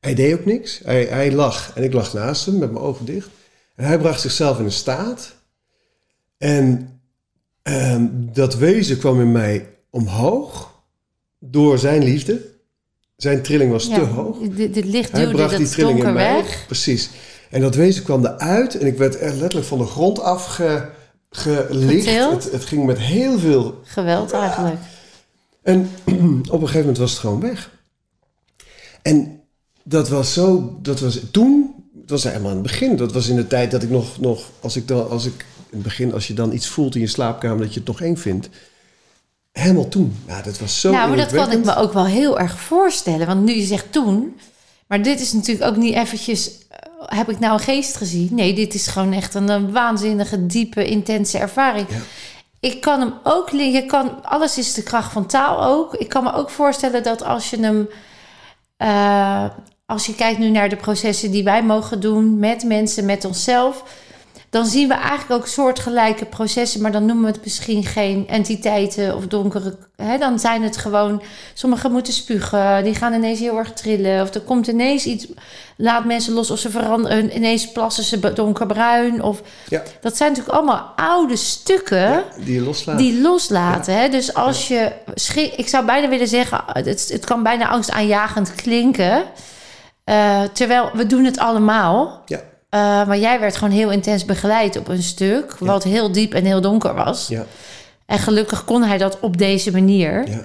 Hij deed ook niks. Hij, hij lag en ik lag naast hem met mijn ogen dicht. En hij bracht zichzelf in een staat. En ehm, dat wezen kwam in mij omhoog door zijn liefde. Zijn trilling was ja. te hoog. Dit, dit licht Hij duwde bracht die dat trilling in mij. weg. Precies. En dat wezen kwam eruit en ik werd echt letterlijk van de grond af ge, gelicht. Het, het ging met heel veel Geweld eigenlijk. en [CLEARS THROAT] op een gegeven moment was het gewoon weg. En dat was zo, dat was toen, dat was helemaal aan het begin. Dat was in de tijd dat ik nog, nog als ik dan, als ik in het begin, als je dan iets voelt in je slaapkamer dat je het nog eng vindt. Helemaal toen. Ja, dat was zo nou, maar dat kan ik me ook wel heel erg voorstellen. Want nu je zegt toen. Maar dit is natuurlijk ook niet eventjes... eh, Heb ik nou een geest gezien? Nee, dit is gewoon echt een, een waanzinnige, diepe, intense ervaring. Ja. Ik kan hem ook... Je kan, alles is de kracht van taal ook. Ik kan me ook voorstellen dat als je hem... eh, als je kijkt nu naar de processen die wij mogen doen met mensen, met onszelf... dan zien we eigenlijk ook soortgelijke processen, maar dan noemen we het misschien geen entiteiten of donkere. Hè, dan zijn het gewoon. Sommigen moeten spugen, die gaan ineens heel erg trillen. Of er komt ineens iets, laat mensen los of ze veranderen. Ineens plassen ze donkerbruin. Of, Ja. Dat zijn natuurlijk allemaal oude stukken Ja, die je loslaat. die loslaten. Hè? Dus als je ik zou bijna willen zeggen, het, het kan bijna angstaanjagend klinken. Eh, terwijl we doen het allemaal. Ja. Eh, maar jij werd gewoon heel intens begeleid op een stuk, wat heel diep en heel donker was. Ja, En gelukkig kon hij dat op deze manier. ja.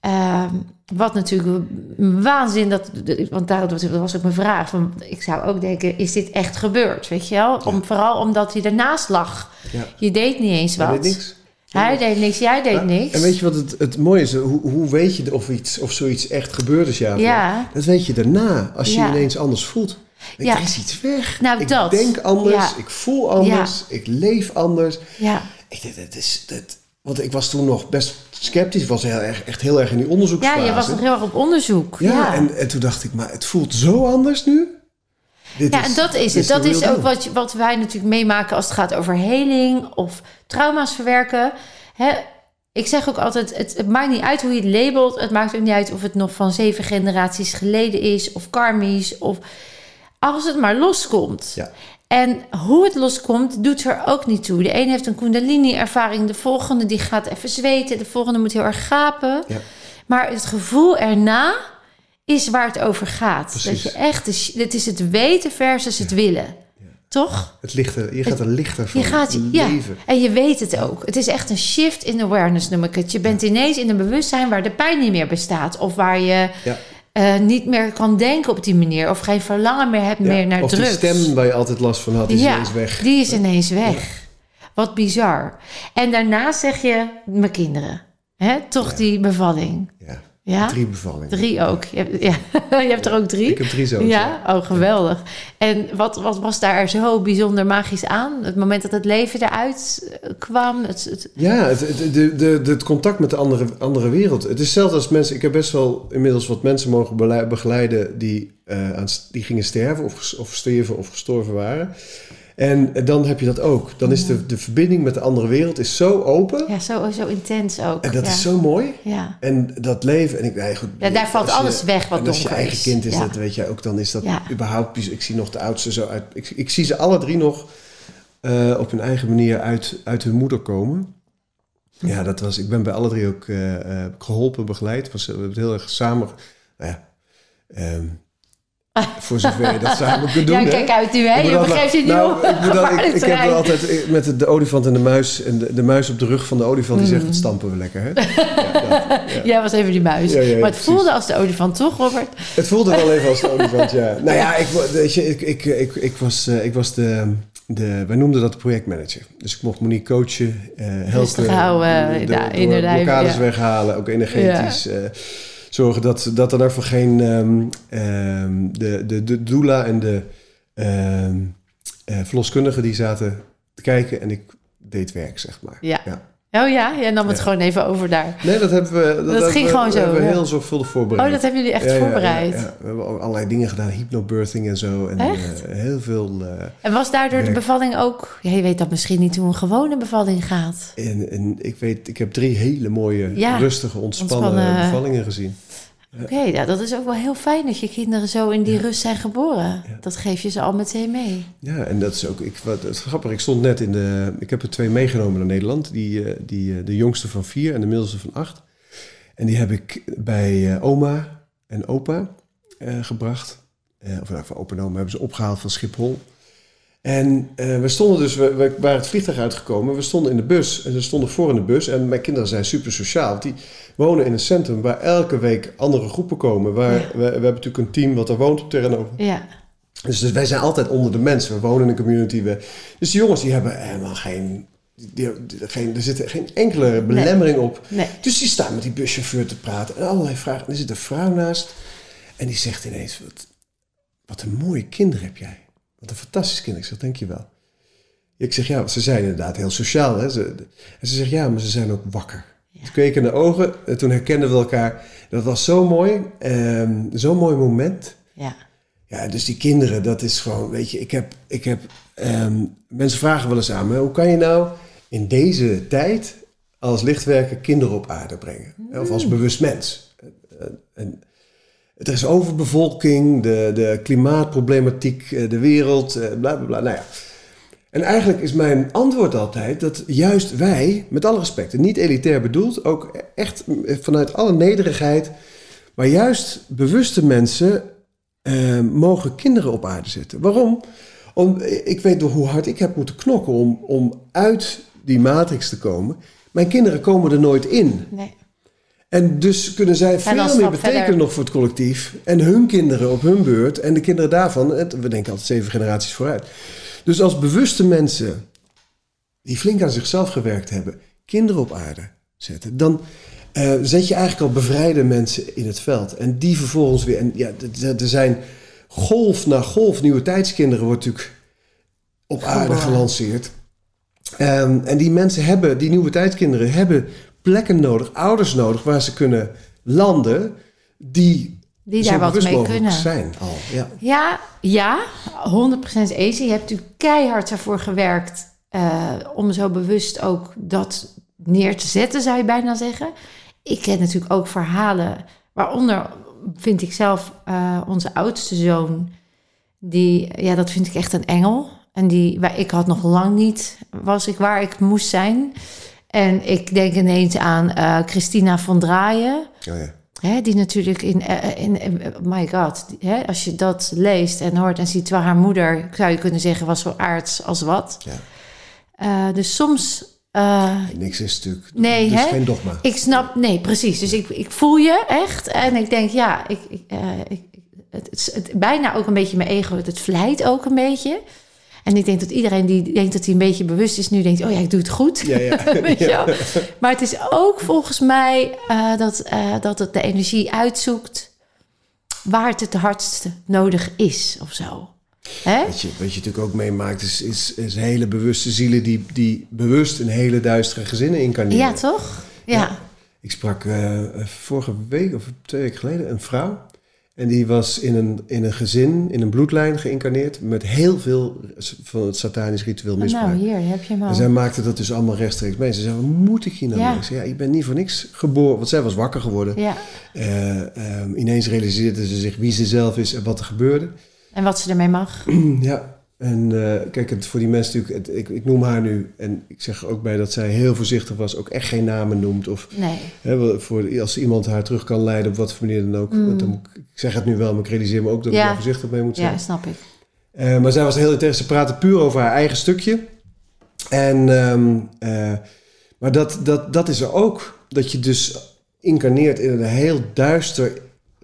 Ehm, wat natuurlijk waanzin dat, want daar was, ook mijn vraag. Van, ik zou ook denken, is dit echt gebeurd? Weet je wel? Om, Vooral omdat hij ernaast lag. Ja. Je deed niet eens Hij wat. deed niks. Hij deed niks, jij deed niks. En weet je wat het, het mooie is? Hoe, hoe weet je of, iets, of zoiets echt gebeurd is, ja? Dat weet je daarna, als je ineens anders voelt. Ja. Er is iets weg. Nou, ik dat. denk anders, Ja. ik voel anders, ik leef anders. Ja, Ik, is, dit, want ik was toen nog best sceptisch. Ik was heel erg, echt heel erg in die onderzoeksfase. ja je was nog heel erg op onderzoek. Ja, En, en toen dacht ik, maar het voelt zo anders nu. Dit Ja, en dat is het. Dat is ook wat, wat wij natuurlijk meemaken als het gaat over heling of trauma's verwerken. Hè? Ik zeg ook altijd, het, het maakt niet uit hoe je het labelt. Het maakt ook niet uit of het nog van zeven generaties geleden is of karmisch. Of als het maar loskomt. Ja. En hoe het loskomt, doet er ook niet toe. De een heeft een kundalini-ervaring, de volgende die gaat even zweten, de volgende moet heel erg gapen. Ja. Maar het gevoel erna is waar het over gaat. Precies. Dat je echt, het is het weten versus het willen. Toch? Het lichter, je gaat er lichter van Je gaat, leven. en je weet het ook. Het is echt een shift in awareness, noem ik het. Je bent ineens in een bewustzijn waar de pijn niet meer bestaat. Of waar je Ja. eh, niet meer kan denken op die manier. Of geen verlangen meer hebt Ja, meer naar of drugs. die stem waar je altijd last van had, is ineens weg. Die is ineens weg. Wat bizar. En daarna zeg je, mijn kinderen. Hè? Toch Ja. die bevalling. Ja, Ja? drie bevallingen. Drie ook. Je hebt, ja. [LAUGHS] je hebt er ook drie? Ik heb drie zoons. Ja, oh geweldig. En wat, wat was daar zo bijzonder magisch aan? Het moment dat het leven eruit kwam. Het, het, Ja, het, het, de, de, de, het contact met de andere, andere wereld. Het is hetzelfde als mensen... Ik heb best wel inmiddels wat mensen mogen begeleiden... die, eh, aan, die gingen sterven of, of sterven of gestorven waren. En dan heb je dat ook. Dan is de, de verbinding met de andere wereld is zo open. ja, zo, zo intens ook. En dat ja. is zo mooi. Ja. En dat leven... En ik, nee, goed, Ja, daar valt je- alles weg wat en als je donker eigen is. kind is, Ja. dat weet je ook, dan is dat überhaupt... Ik zie nog de oudste zo uit... Ik, ik zie ze alle drie nog eh, op hun eigen manier uit, uit hun moeder komen. Ja, dat was... Ik ben bij alle drie ook eh, geholpen, begeleid. Was, we hebben het heel erg samen... Nou ja... ehm, [LAUGHS] voor zover je dat samen kunt doen. ja, kijk uit nu, hè? Je begeeft je niet nou, ik, [LAUGHS] dan- ik, heb altijd eh, met de, de olifant en de muis. En de, de muis op de rug van de olifant die Mm. zegt: het stampen we lekker. Hè? [LAUGHS] Ja, dat, was even die muis. Ja, maar het precies. voelde als de olifant, toch, Robert? Het voelde wel even als de olifant, ja. Nou ja, ik, weet je, ik, ik, ik, was, eh, ik was de, de... Wij noemden dat de projectmanager. Dus ik mocht Monique coachen, eh helpen. Rustig houden, de, de, lijf, blokkades weghalen, ook energetisch. eh, zorgen dat, dat er voor geen... ehm, de, de, de doula en de ehm eh, verloskundigen die zaten te kijken en ik deed werk, zeg maar. Ja. ja. Oh ja, jij nam het Ja. gewoon even over daar. Nee, dat hebben we... Dat, hebben ging we- gewoon zo, hebben we ja. heel zorgvuldig voorbereid. Oh, dat hebben jullie echt Ja, voorbereid. Ja, We hebben ook allerlei dingen gedaan, hypnobirthing en zo. En Echt? eh, heel veel. eh, En was daardoor de bevalling ook... Je weet dat misschien niet hoe een gewone bevalling gaat. en, en ik weet, ik heb drie hele mooie, rustige, ontspannen, ontspannen. bevallingen gezien. Oké, ja, dat is ook wel heel fijn dat je kinderen zo in die rust zijn geboren. Ja. Dat geef je ze al meteen mee. Ja, en dat is ook. Ik, wat, het is grappig. Ik stond net in de. Ik heb er twee meegenomen naar Nederland. Die, eh, die, eh, de jongste van vier en de middelste van acht. En die heb ik bij eh, oma en opa eh, gebracht. Eh, of nou, van opa en oma hebben ze opgehaald van Schiphol. En eh, we stonden dus, we, we waren het vliegtuig uitgekomen. We stonden in de bus en ze stonden voor in de bus. En mijn kinderen zijn super sociaal. want Die wonen in een centrum waar elke week andere groepen komen. Waar, Ja. we, we hebben natuurlijk een team wat er woont op Terranova. Ja, Dus, dus wij zijn altijd onder de mensen. We wonen in een community. We, dus die jongens die hebben helemaal geen, die, die- geen... Er zit geen enkele belemmering op. nee. Dus die staan met die buschauffeur te praten. En allerlei vragen. En er zit een vrouw naast. En die zegt ineens... Wat, wat een mooie kinderen heb jij. Wat een fantastisch kind. Ik zeg, dankjewel. Ik zeg, ja, ze zijn inderdaad heel sociaal. Hè? Ze, en ze zegt, ja, maar ze zijn ook wakker. Ja. Ze keken in de ogen. En toen herkenden we elkaar. Dat was zo mooi. ehm, Zo'n mooi moment. Ja. Ja, dus die kinderen, dat is gewoon, weet je, ik heb, ik heb ehm, mensen vragen wel eens aan me, hoe kan je nou in deze tijd als lichtwerker kinderen op aarde brengen? Of als bewust mens? En, er is overbevolking, de, de klimaatproblematiek, eh, de wereld, eh, bla bla bla. Nou ja. En eigenlijk is mijn antwoord altijd dat juist wij, met alle respect, niet elitair bedoeld, ook echt vanuit alle nederigheid, maar juist bewuste mensen uh, mogen kinderen op aarde zetten. Waarom? Om, ik weet door hoe hard ik heb moeten knokken om, om uit die matrix te komen. Mijn kinderen komen er nooit in. Nee. En dus kunnen zij veel meer betekenen nog voor het collectief. En hun kinderen op hun beurt. En de kinderen daarvan. We denken altijd zeven generaties vooruit. Dus als bewuste mensen die flink aan zichzelf gewerkt hebben, kinderen op aarde zetten, dan uh, zet je eigenlijk al bevrijde mensen in het veld. En die vervolgens weer. En ja, er zijn golf na golf nieuwe tijdskinderen wordt natuurlijk op aarde gelanceerd. Um, en die mensen hebben, die nieuwe tijdskinderen hebben plekken nodig, ouders nodig waar ze kunnen landen die die daar wat mee kunnen. zijn al. Ja, ja, ja 100% easy. Je hebt natuurlijk keihard ervoor gewerkt uh, om zo bewust ook dat neer te zetten, zou je bijna zeggen. Ik ken natuurlijk ook verhalen, waaronder vind ik zelf uh, onze oudste zoon. Die, ja, dat vind ik echt een engel. En die, ik had nog lang niet, was ik waar ik moest zijn. En ik denk ineens aan uh, Christina van Draaien. Oh ja. Hè, die natuurlijk in, uh, in, in, my god, hè, als je dat leest en hoort en ziet, terwijl haar moeder, zou je kunnen zeggen, was zo aards als wat. Ja. Uh, dus soms. Niks is natuurlijk. Nee, hè? geen dogma. Ik snap, nee, precies. Dus ik, ik voel je echt en ik denk, ja, ik, ik, ik het, het, het, bijna ook een beetje mijn ego, het vlijt ook een beetje. En ik denk dat iedereen die denkt dat hij een beetje bewust is, nu denkt: oh ja, ik doe het goed. Ja, ja. [LAUGHS] ja. Maar het is ook volgens mij uh, dat, uh, dat het de energie uitzoekt waar het het hardste nodig is of zo. Hè? Wat, je, wat je natuurlijk ook meemaakt, is, is, is hele bewuste zielen die, die bewust in hele duistere gezinnen incarneren. Ja, toch? Ja. Ik sprak uh, vorige week of twee weken geleden een vrouw. En die was in een, in een gezin, in een bloedlijn geïncarneerd met heel veel van het satanisch ritueel oh, misbruik. Nou, hier heb je hem En zij maakte dat dus allemaal rechtstreeks mee. Ze zei, wat moet ik hier nou ja. mee? Zei, ja, ik ben niet voor niks geboren. Want zij was wakker geworden. Ja. Uh, um, ineens realiseerde ze zich wie ze zelf is en wat er gebeurde. En wat ze ermee mag. [CLEARS THROAT] ja, en uh, kijk, het, voor die mensen natuurlijk, het, ik, ik, noem haar nu, en ik zeg er ook bij dat zij heel voorzichtig was, ook echt geen namen noemt. Of nee. hè, voor, als iemand haar terug kan leiden, op wat voor manier dan ook. Mm. Dan, ik zeg het nu wel, maar ik realiseer me ook dat ja. ik daar voorzichtig mee moet zijn. Ja, snap ik. Uh, maar zij was heel interessant. Ze praatte puur over haar eigen stukje. En, um, uh, maar dat, dat, dat is er ook, dat je dus incarneert in een heel duister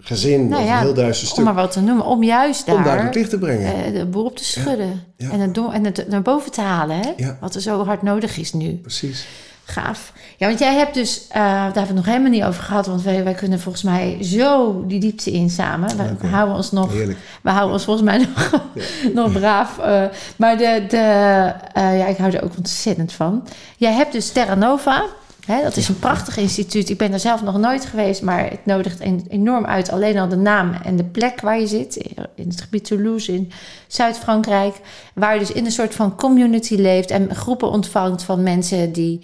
gezin nou ja, een heel duister stuk. Om maar wat te noemen, om juist daar... Om daar het licht te brengen. Uh, de boel op te schudden. Ja, En, het, en het naar boven te halen, hè? Wat er zo hard nodig is nu. Precies. Gaaf. Ja, want jij hebt dus, uh, daar hebben we het nog helemaal niet over gehad, want wij, wij kunnen volgens mij zo die diepte in samen. We, houden ons nog, Heerlijk. we houden ons volgens mij nog, [LAUGHS] nog braaf. Uh, maar de, de ja, ik hou er ook ontzettend van. Jij hebt dus Terra Nova dat is een prachtig instituut. Ik ben er zelf nog nooit geweest, maar het nodigt enorm uit. Alleen al de naam en de plek waar je zit. In het gebied Toulouse in Zuid-Frankrijk. Waar je dus in een soort van community leeft. En groepen ontvangt van mensen die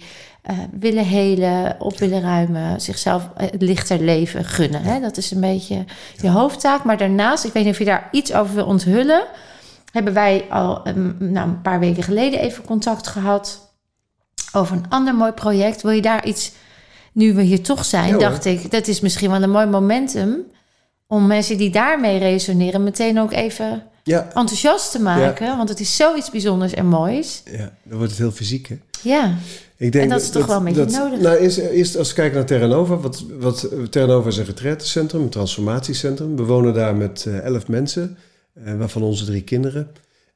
uh, willen helen, op willen ruimen. Zichzelf het lichter leven gunnen. Dat is een beetje je hoofdtaak. Maar daarnaast, ik weet niet of je daar iets over wil onthullen. Hebben wij al um, nou, een paar weken geleden even contact gehad over een ander mooi project. Wil je daar iets, nu we hier toch zijn, dacht ik, dat is misschien wel een mooi momentum om mensen die daarmee resoneren meteen ook even ja. enthousiast te maken. Want het is zoiets bijzonders en moois. Ja, dan wordt het heel fysiek, hè? Ja. Ik denk en dat is toch wel een beetje nodig. Nou, eerst, eerst als we kijken naar Terra Nova. Wat, wat, Terra Nova is een retraitecentrum, een transformatiecentrum. We wonen daar met uh, elf mensen, uh, waarvan onze drie kinderen.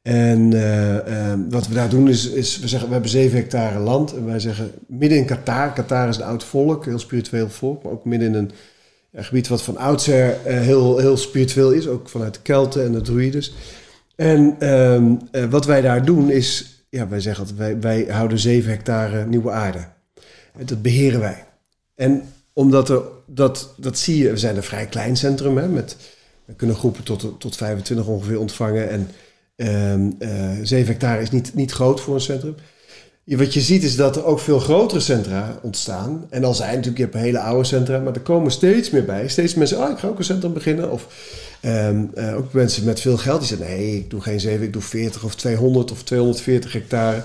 En uh, wat we daar doen is, is, we zeggen, we hebben zeven hectare land. En wij zeggen, midden in Qatar, Qatar is een oud volk, heel spiritueel volk, maar ook midden in een gebied wat van oudsher uh, heel, heel spiritueel is, ook vanuit de Kelten en de Druides. En uh, wat wij daar doen is, ja, wij zeggen altijd, wij, wij houden zeven hectare nieuwe aarde. En dat beheren wij. En omdat er, dat, dat zie je, we zijn een vrij klein centrum hè, met We kunnen groepen tot, tot 25 ongeveer ontvangen. En ehm eh 7 hectare is niet, niet groot voor een centrum. Wat je ziet is dat er ook veel grotere centra ontstaan. En al zijn natuurlijk, je hebt hele oude centra, maar er komen steeds meer bij. Steeds mensen, oh, ik ga ook een centrum beginnen. Of ehm, eh, ook mensen met veel geld die zeggen, nee, ik doe geen 7, ik doe 40 of 200 of 240 hectare.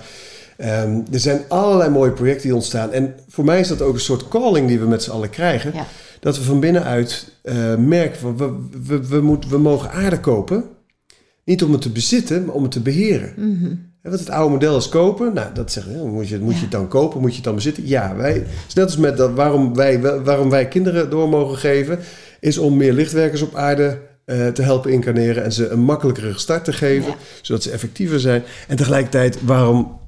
Ehm, er zijn allerlei mooie projecten die ontstaan. En voor mij is dat ook een soort calling die we met z'n allen krijgen. Ja. Dat we van binnenuit eh, merken, van, we, we, we, moet, we mogen aarde kopen. Niet om het te bezitten, maar om het te beheren. Hè, Want het oude model is kopen. Nou, dat zeggen we, moet je, moet je het dan kopen, moet je het dan bezitten? Ja, wij, het is net als met dat, waarom, wij, waarom wij kinderen door mogen geven, is om meer lichtwerkers op aarde eh, te helpen incarneren en ze een makkelijkere start te geven, Ja. zodat ze effectiever zijn. En tegelijkertijd, waarom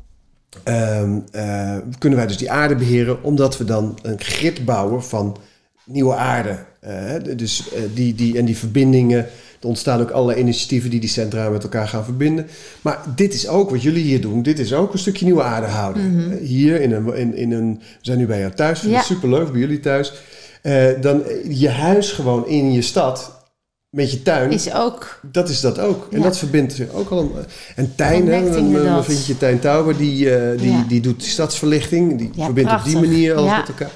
ehm, eh, kunnen wij dus die aarde beheren? Omdat we dan een grid bouwen van nieuwe aarde. Eh, dus die, die, en die verbindingen. Er ontstaan ook allerlei initiatieven die die centra met elkaar gaan verbinden. Maar dit is ook wat jullie hier doen. Dit is ook een stukje nieuwe aarde houden. Eh, Hier in een, in, in een... We zijn nu bij jou thuis. Vind Ja. superleuk, bij jullie thuis. Eh, dan eh, je huis gewoon in je stad met je tuin. Is ook... Dat is dat ook. En Ja. dat verbindt zich ook al. een- En Tijn, hè, mijn inderdaad. vriendje Tijn Tauber, die, die, Ja. die doet stadsverlichting. Die Ja, verbindt op die manier alles Ja. met elkaar.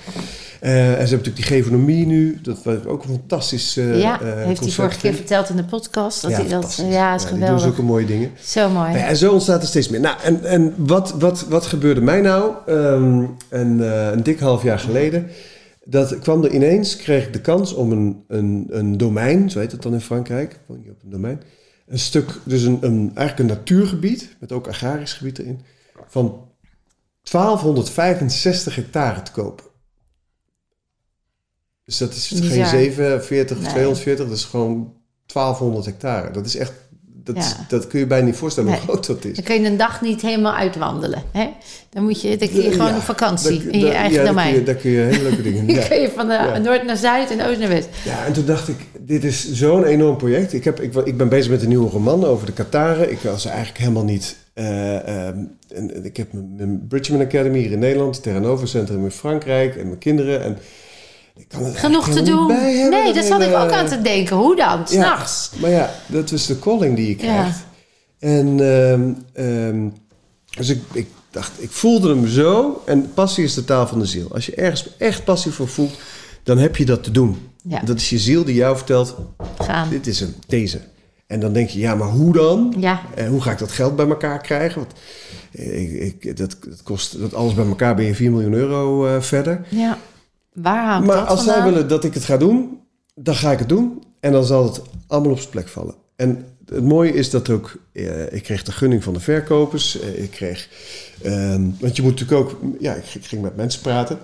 Eh, en ze hebben natuurlijk die gevonomie nu. Dat was ook een fantastisch eh ja, eh, heeft hij vorige keer verteld in de podcast. Dat ja, hij dat, ja, is doen geweldig. zulke mooie dingen. Zo mooi. Nou ja, en zo ontstaat er steeds meer. Nou, en, en wat, wat, wat gebeurde mij nou? Ehm, een, een dik half jaar geleden. Dat kwam er ineens, kreeg ik de kans om een, een, een domein, zo heet het dan in Frankrijk, woon je op een domein, een stuk, dus een, een, eigenlijk een natuurgebied, met ook agrarisch gebied erin, van 1265 hectare te kopen. Dus dat is Bizar. geen 47, Nee. 240, dat is gewoon 1200 hectare. Dat is echt, dat, Ja. dat kun je bijna niet voorstellen Nee. hoe groot dat is. Dan kun je een dag niet helemaal uitwandelen. Hè? Dan moet je, dan kun je gewoon Ja, op vakantie in je eigen ja, kun domein. je- Daar kun je hele leuke dingen [LAUGHS] doen. Dan kun je van de Ja. noord naar zuid en oost naar west. ja, en toen dacht ik, dit is zo'n enorm project. Ik, heb, ik, ik ben bezig met een nieuwe roman over de Kataren. Ik was eigenlijk helemaal niet... eh, ehm, en, en ik heb mijn, Bridgman Academy hier in Nederland, het Terra Nova Centrum in Frankrijk en mijn kinderen. En Genoeg te doen. Nee, dat daar zat ik ook aan te denken. Hoe dan? S'nachts. Maar ja, dat is de calling die je Ja. krijgt. En ehm, ehm, dus ik, ik dacht, ik voelde hem zo. En passie is de taal van de ziel. Als je ergens echt passie voor voelt, dan heb je dat te doen. Ja. Dat is je ziel die jou vertelt, Gaan. dit is hem, deze. En dan denk je, ja, maar hoe dan? Ja. En hoe ga ik dat geld bij elkaar krijgen? Want ik, ik, dat, dat kost, dat alles bij elkaar ben je 4 miljoen euro eh, verder. Ja. Waar Maar dat als zij willen dat ik het ga doen, dan ga ik het doen. En dan zal het allemaal op zijn plek vallen. En het mooie is dat ook, eh, ik kreeg de gunning van de verkopers. eh, ik kreeg, ehm, want je moet natuurlijk ook, ja, ik, ik ging met mensen praten.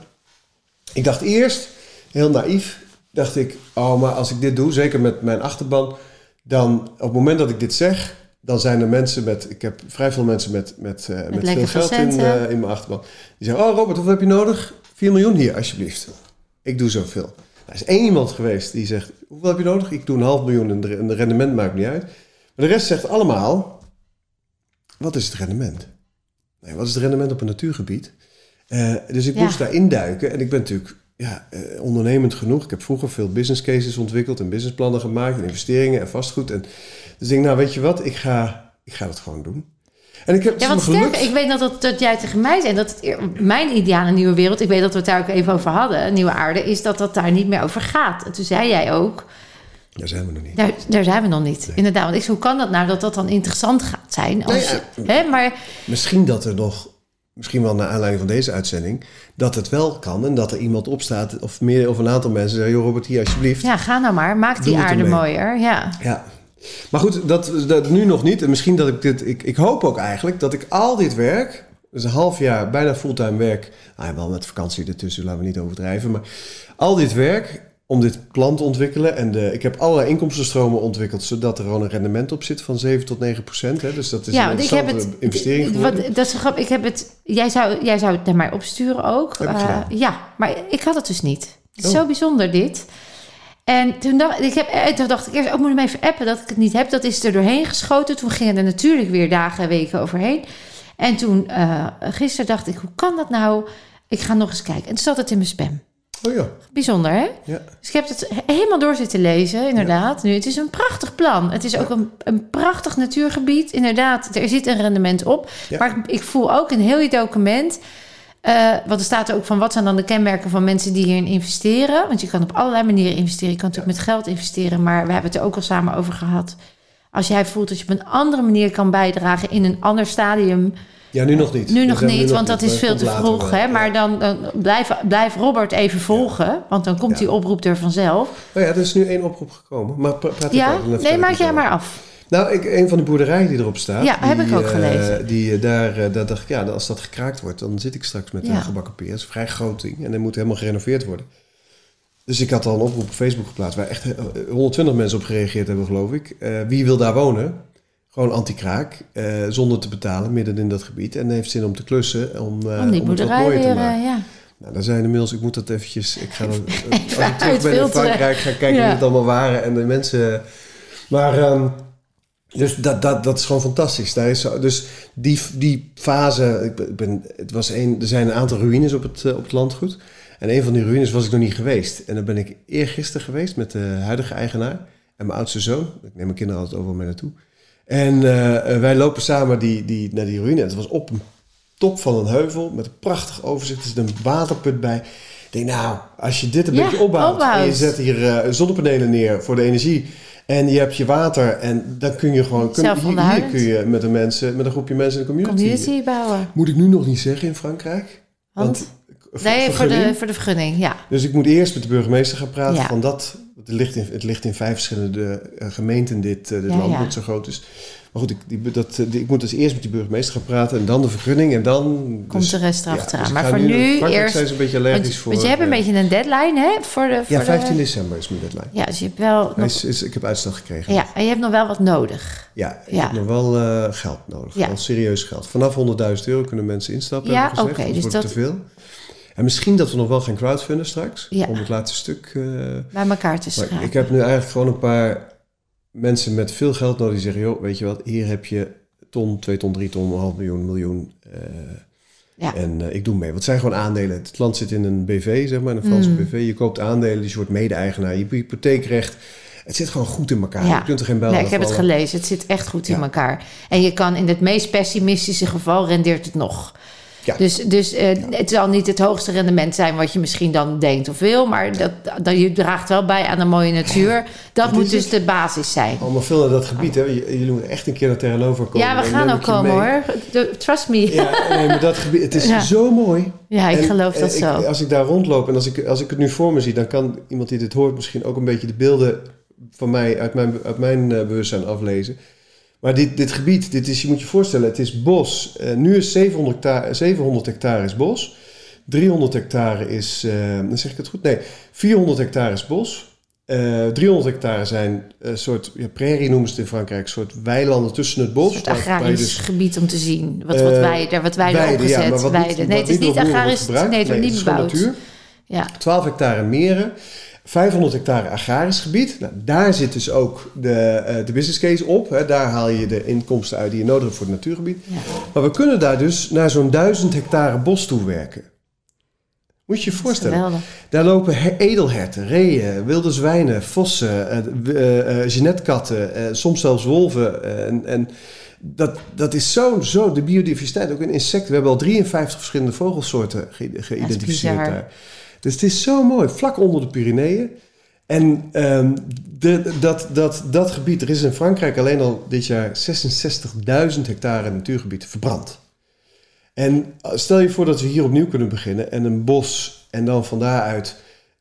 Ik dacht eerst, heel naïef, dacht ik, oh, maar als ik dit doe, zeker met mijn achterban, dan op het moment dat ik dit zeg, dan zijn er mensen met, ik heb vrij veel mensen met, met, eh, met, veel geld in, in mijn achterban. Die zeggen, oh Robert, hoeveel heb je nodig? 4 miljoen hier, alsjeblieft. Ik doe zoveel. Er is één iemand geweest die zegt, hoeveel heb je nodig? Ik doe een half miljoen en de, en de rendement maakt niet uit. Maar de rest zegt allemaal, wat is het rendement? Nee, wat is het rendement op een natuurgebied? Eh, dus ik Ja. moest daar induiken. En ik ben natuurlijk ja, eh, ondernemend genoeg. Ik heb vroeger veel business cases ontwikkeld en businessplannen gemaakt en investeringen en vastgoed. En dus ik denk, nou weet je wat, ik ga, ik ga dat gewoon doen. En ik heb Ja, wat sterker. Ik weet nog dat, dat jij tegen mij zei dat het, mijn ideale nieuwe wereld, ik weet dat we het daar ook even over hadden, nieuwe aarde, is dat dat daar niet meer over gaat. En toen zei jij ook, Daar zijn we nog niet. daar, daar zijn we nog niet. Inderdaad, want ik hoe kan dat nou dat dat dan interessant gaat zijn? Als, Nou je- hè, maar Misschien dat er nog, misschien wel naar aanleiding van deze uitzending, dat het wel kan en dat er iemand opstaat of meer of een aantal mensen zeggen, joh Robert, hier alsjeblieft. ja, ga nou maar, maak die aarde mooier. Ja. Ja. Maar goed, dat, dat nu nog niet. En misschien dat ik dit. Ik, ik hoop ook eigenlijk dat ik al dit werk. Dus een half jaar bijna fulltime werk. Nou ja, wel met vakantie ertussen, laten we niet overdrijven. Maar al dit werk om dit plan te ontwikkelen. En de, ik heb allerlei inkomstenstromen ontwikkeld. Zodat er gewoon een rendement op zit van 7 tot 9 procent. Hè. Dus dat is ja, een ik heb het. investering wat, dat is grappig. Ik heb het. Jij zou, jij zou het naar mij opsturen ook. Eh, ja, maar ik had het dus niet. Het is Oh. zo bijzonder dit. En toen dacht ik, heb, eh, toen dacht ik eerst, ook moet ik hem even appen dat ik het niet heb. Dat is er doorheen geschoten. Toen gingen er natuurlijk weer dagen en weken overheen. En toen, eh, gisteren dacht ik, hoe kan dat nou? Ik ga nog eens kijken. En toen zat het in mijn spam. Oh ja. Bijzonder, hè? Ja. Dus ik heb het helemaal door zitten lezen, inderdaad. Nu, het is een prachtig plan. Het is ook een, een prachtig natuurgebied. Inderdaad, er zit een rendement op. Ja. Maar ik, ik voel ook in heel je document... eh, want er staat er ook van wat zijn dan de kenmerken van mensen die hierin investeren. Want je kan op allerlei manieren investeren. Je kan natuurlijk met geld investeren, maar we hebben het er ook al samen over gehad. Als jij voelt dat je op een andere manier kan bijdragen in een ander stadium. Ja, nu nog niet. Nu nog niet, want dat is veel te vroeg. Hè? Maar Ja. dan, dan blijf, blijf Robert even volgen, want dan komt Ja. die oproep er vanzelf. Oh ja, er is nu één oproep gekomen. Maar pra- praat Ja, nee, maak jij maar af. Nou, ik, een van de boerderijen die erop staat. Ja, heb die, ik ook eh, gelezen. die eh, daar, eh, daar dacht ik, ja, als dat gekraakt wordt, dan zit ik straks met Ja. een gebakken peer. Dat is een vrij groot ding en dat moet helemaal gerenoveerd worden. Dus ik had al een oproep op Facebook geplaatst waar echt eh, 120 mensen op gereageerd hebben, geloof ik. Wie wil daar wonen? Gewoon anti-kraak, zonder te betalen, midden in dat gebied. En heeft zin om te klussen, om, Om die om het boerderij mooier te maken. ja. Nou, daar zijn inmiddels, ik moet dat eventjes, ik ga dan, als ik terug ben in. Frankrijk, ga kijken Ja. wie het allemaal waren en de mensen. Maar, ehm, dus dat, dat, dat is gewoon fantastisch. Daar is, zo- dus die, die fase, ik ben- het was een, er zijn een aantal ruïnes op het, eh, op het landgoed. En een van die ruïnes was ik nog niet geweest. En dan ben ik eergisteren geweest met de huidige eigenaar en mijn oudste zoon. Ik neem mijn kinderen altijd overal mee naartoe. En eh, eh, wij lopen samen die, die, naar die ruïne. Het was op een top van een heuvel met een prachtig overzicht. Er zit een waterput bij. Ik denk, nou, als je dit een Ja, beetje opbouwt, opbouwt. en je zet hier zonnepanelen neer voor de energie en je hebt je water en dan kun je gewoon, kun, hier, hier kun je met een, mensen, met een groepje mensen in de community. Community bouwen. Moet ik nu nog niet zeggen in Frankrijk? Want? Nee, voor de, voor de vergunning, ja. Dus ik moet eerst met de burgemeester gaan praten Ja. van dat. Het ligt, in, het ligt in vijf verschillende eh, gemeenten, dit, eh, dit Ja, land, ja. zo groot is. Maar goed, ik, die, dat, die- ik moet dus eerst met die burgemeester gaan praten en dan de vergunning en dan... Komt dus- de rest ja, erachteraan. dus maar voor nu eerst... zijn ze een beetje Want, allergisch voor... want je hebt een eh, beetje een deadline, hè? Voor de, voor Ja, 15 de, december is mijn deadline. Ja, dus je hebt wel nog, Is, is, ik heb uitstel gekregen. ja, en je hebt nog wel wat nodig. Ja, ik Ja. heb nog wel eh, geld nodig. Ja. Wel serieus geld. Vanaf 100.000 euro kunnen mensen instappen. Ja, oké, dus wordt dat- te veel. En misschien dat we nog wel gaan crowdfunden straks. Om het laatste stuk... eh, Bij elkaar te schrijven. ik heb nu eigenlijk gewoon een paar mensen met veel geld nodig die zeggen: joh, weet je wat, hier heb je ton, twee ton, drie ton, een half miljoen, miljoen. eh, Ja. En eh, ik doe mee. Het zijn gewoon aandelen. Het land zit in een BV, zeg maar, een Franse Mm. BV. Je koopt aandelen, dus je wordt mede-eigenaar. Je hypotheekrecht. Het zit gewoon goed in elkaar. Ja. Je kunt er geen bel Nee, ik heb het gelezen. Het zit echt goed in elkaar. En je kan in het meest pessimistische geval rendeert het nog. Ja. Dus, dus eh, het zal niet het hoogste rendement zijn wat je misschien dan denkt of wil. Maar dat, dat, je draagt wel bij aan een mooie natuur. Dat Dat moet dus het. de basis zijn. Allemaal veel naar dat gebied. Hè. Jullie moeten echt een keer naar Terranova komen. Ja, we gaan ook ik komen mee. hoor. Trust me. Ja, Ja, nee, maar dat gebied, het is Ja. zo mooi. ik En, geloof dat eh, zo. Ik, als ik daar rondloop en als ik, als ik het nu voor me zie, dan kan iemand die dit hoort misschien ook een beetje de beelden van mij uit mijn, uit mijn eh, bewustzijn aflezen. Maar dit, dit gebied, dit is, je moet je voorstellen, het is bos. Eh, nu is 700 hectare, 700 hectare is bos. 300 hectare is, eh, dan zeg ik het goed? Nee, 400 hectare is bos. Eh 300 hectare zijn een soort, ja, prairie noemen ze het in Frankrijk, een soort weilanden tussen het bos. Een soort agrarisch dus- gebied om te zien. Wat, wat Eh, wij wat wij weiden, opgezet. ja, maar wat weiden. niet, nee, het is niet agrarisch. Nee, het wordt Nee, niet is gewoon bebouwd. Ja. 12 hectare meren, 500 hectare agrarisch gebied. Nou, daar zit dus ook de, eh, de business case op. Hè. Daar haal je de inkomsten uit die je nodig hebt voor het natuurgebied. Ja. Maar we kunnen daar dus naar zo'n 1000 hectare bos toe werken. Moet je je voorstellen. Daar lopen he- edelherten, reeën, wilde zwijnen, vossen, eh, eh, genetkatten, soms zelfs wolven. en, en dat, dat is zo, zo, de biodiversiteit, ook in insecten. We hebben al 53 verschillende vogelsoorten ge- geïdentificeerd daar. Dus het is zo mooi, vlak onder de Pyreneeën. En ehm, de, dat, dat, dat gebied, er is in Frankrijk alleen al dit jaar 66.000 hectare natuurgebied verbrand. En eh, stel je voor dat we hier opnieuw kunnen beginnen en een bos en dan van daaruit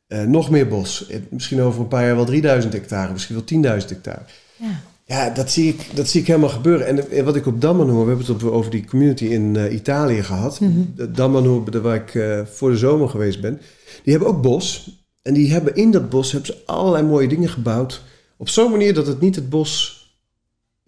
eh, nog meer bos. Eh, Misschien over een paar jaar wel 3000 hectare, misschien wel 10.000 hectare. Ja. Ja, dat zie ik, dat zie ik helemaal gebeuren. En eh, wat ik op Dammanoor, we hebben het over die community in eh, Italië gehad. Daar waar ik eh, voor de zomer geweest ben. Die hebben ook bos. En die hebben in dat bos hebben ze allerlei mooie dingen gebouwd. Op zo'n manier dat het niet het bos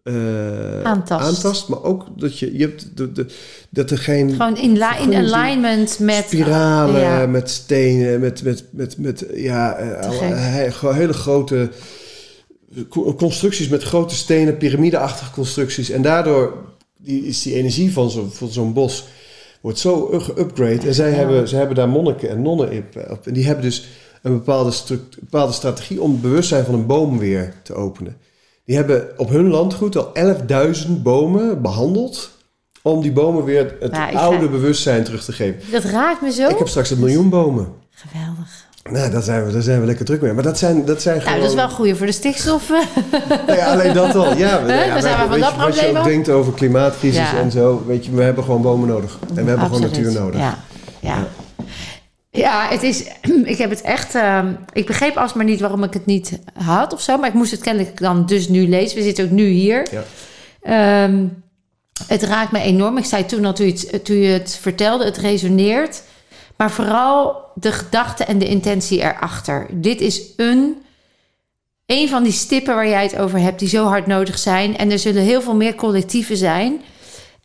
eh, Aantast. maar ook dat je, je hebt de, de, dat er geen Gewoon in, in alignment met... spiralen, Ja. met stenen, met, met, met, met ja, gewoon hele grote constructies met grote stenen, piramideachtige constructies. En daardoor is die energie van zo'n bos wordt zo geupgrade. En zij hebben, ze hebben daar monniken en nonnen op. En die hebben dus een bepaalde, bepaalde strategie om het bewustzijn van een boom weer te openen. Die hebben op hun landgoed al 11.000 bomen behandeld om die bomen weer het oude ga- bewustzijn terug te geven. Dat raakt me zo. Ik heb straks een miljoen bomen. Geweldig. Nou, daar zijn we, daar zijn we lekker druk mee. Maar dat zijn, dat zijn Nou, gewoon... dat is wel goed voor de stikstof. Nou [LAUGHS] ja, alleen dat al. Ja, we- ja, zijn we wij- van dat je, Wat je probleem ook denkt over klimaatcrisis Ja. en zo. Weet je, we hebben gewoon bomen nodig. En we hebben gewoon natuur nodig. Ja, ja. ja het is... [CLEARS THROAT] Ik heb het echt... ehm, ik begreep alsmaar niet waarom ik het niet had of zo. Maar ik moest het kennelijk dan dus nu lezen. We zitten ook nu hier. Ja. Ehm, het raakt me enorm. Ik zei toen al, toen je, het, toen je het vertelde, het resoneert. Maar vooral de gedachte en de intentie erachter. Dit is een, een van die stippen waar jij het over hebt... die zo hard nodig zijn. En er zullen heel veel meer collectieven zijn...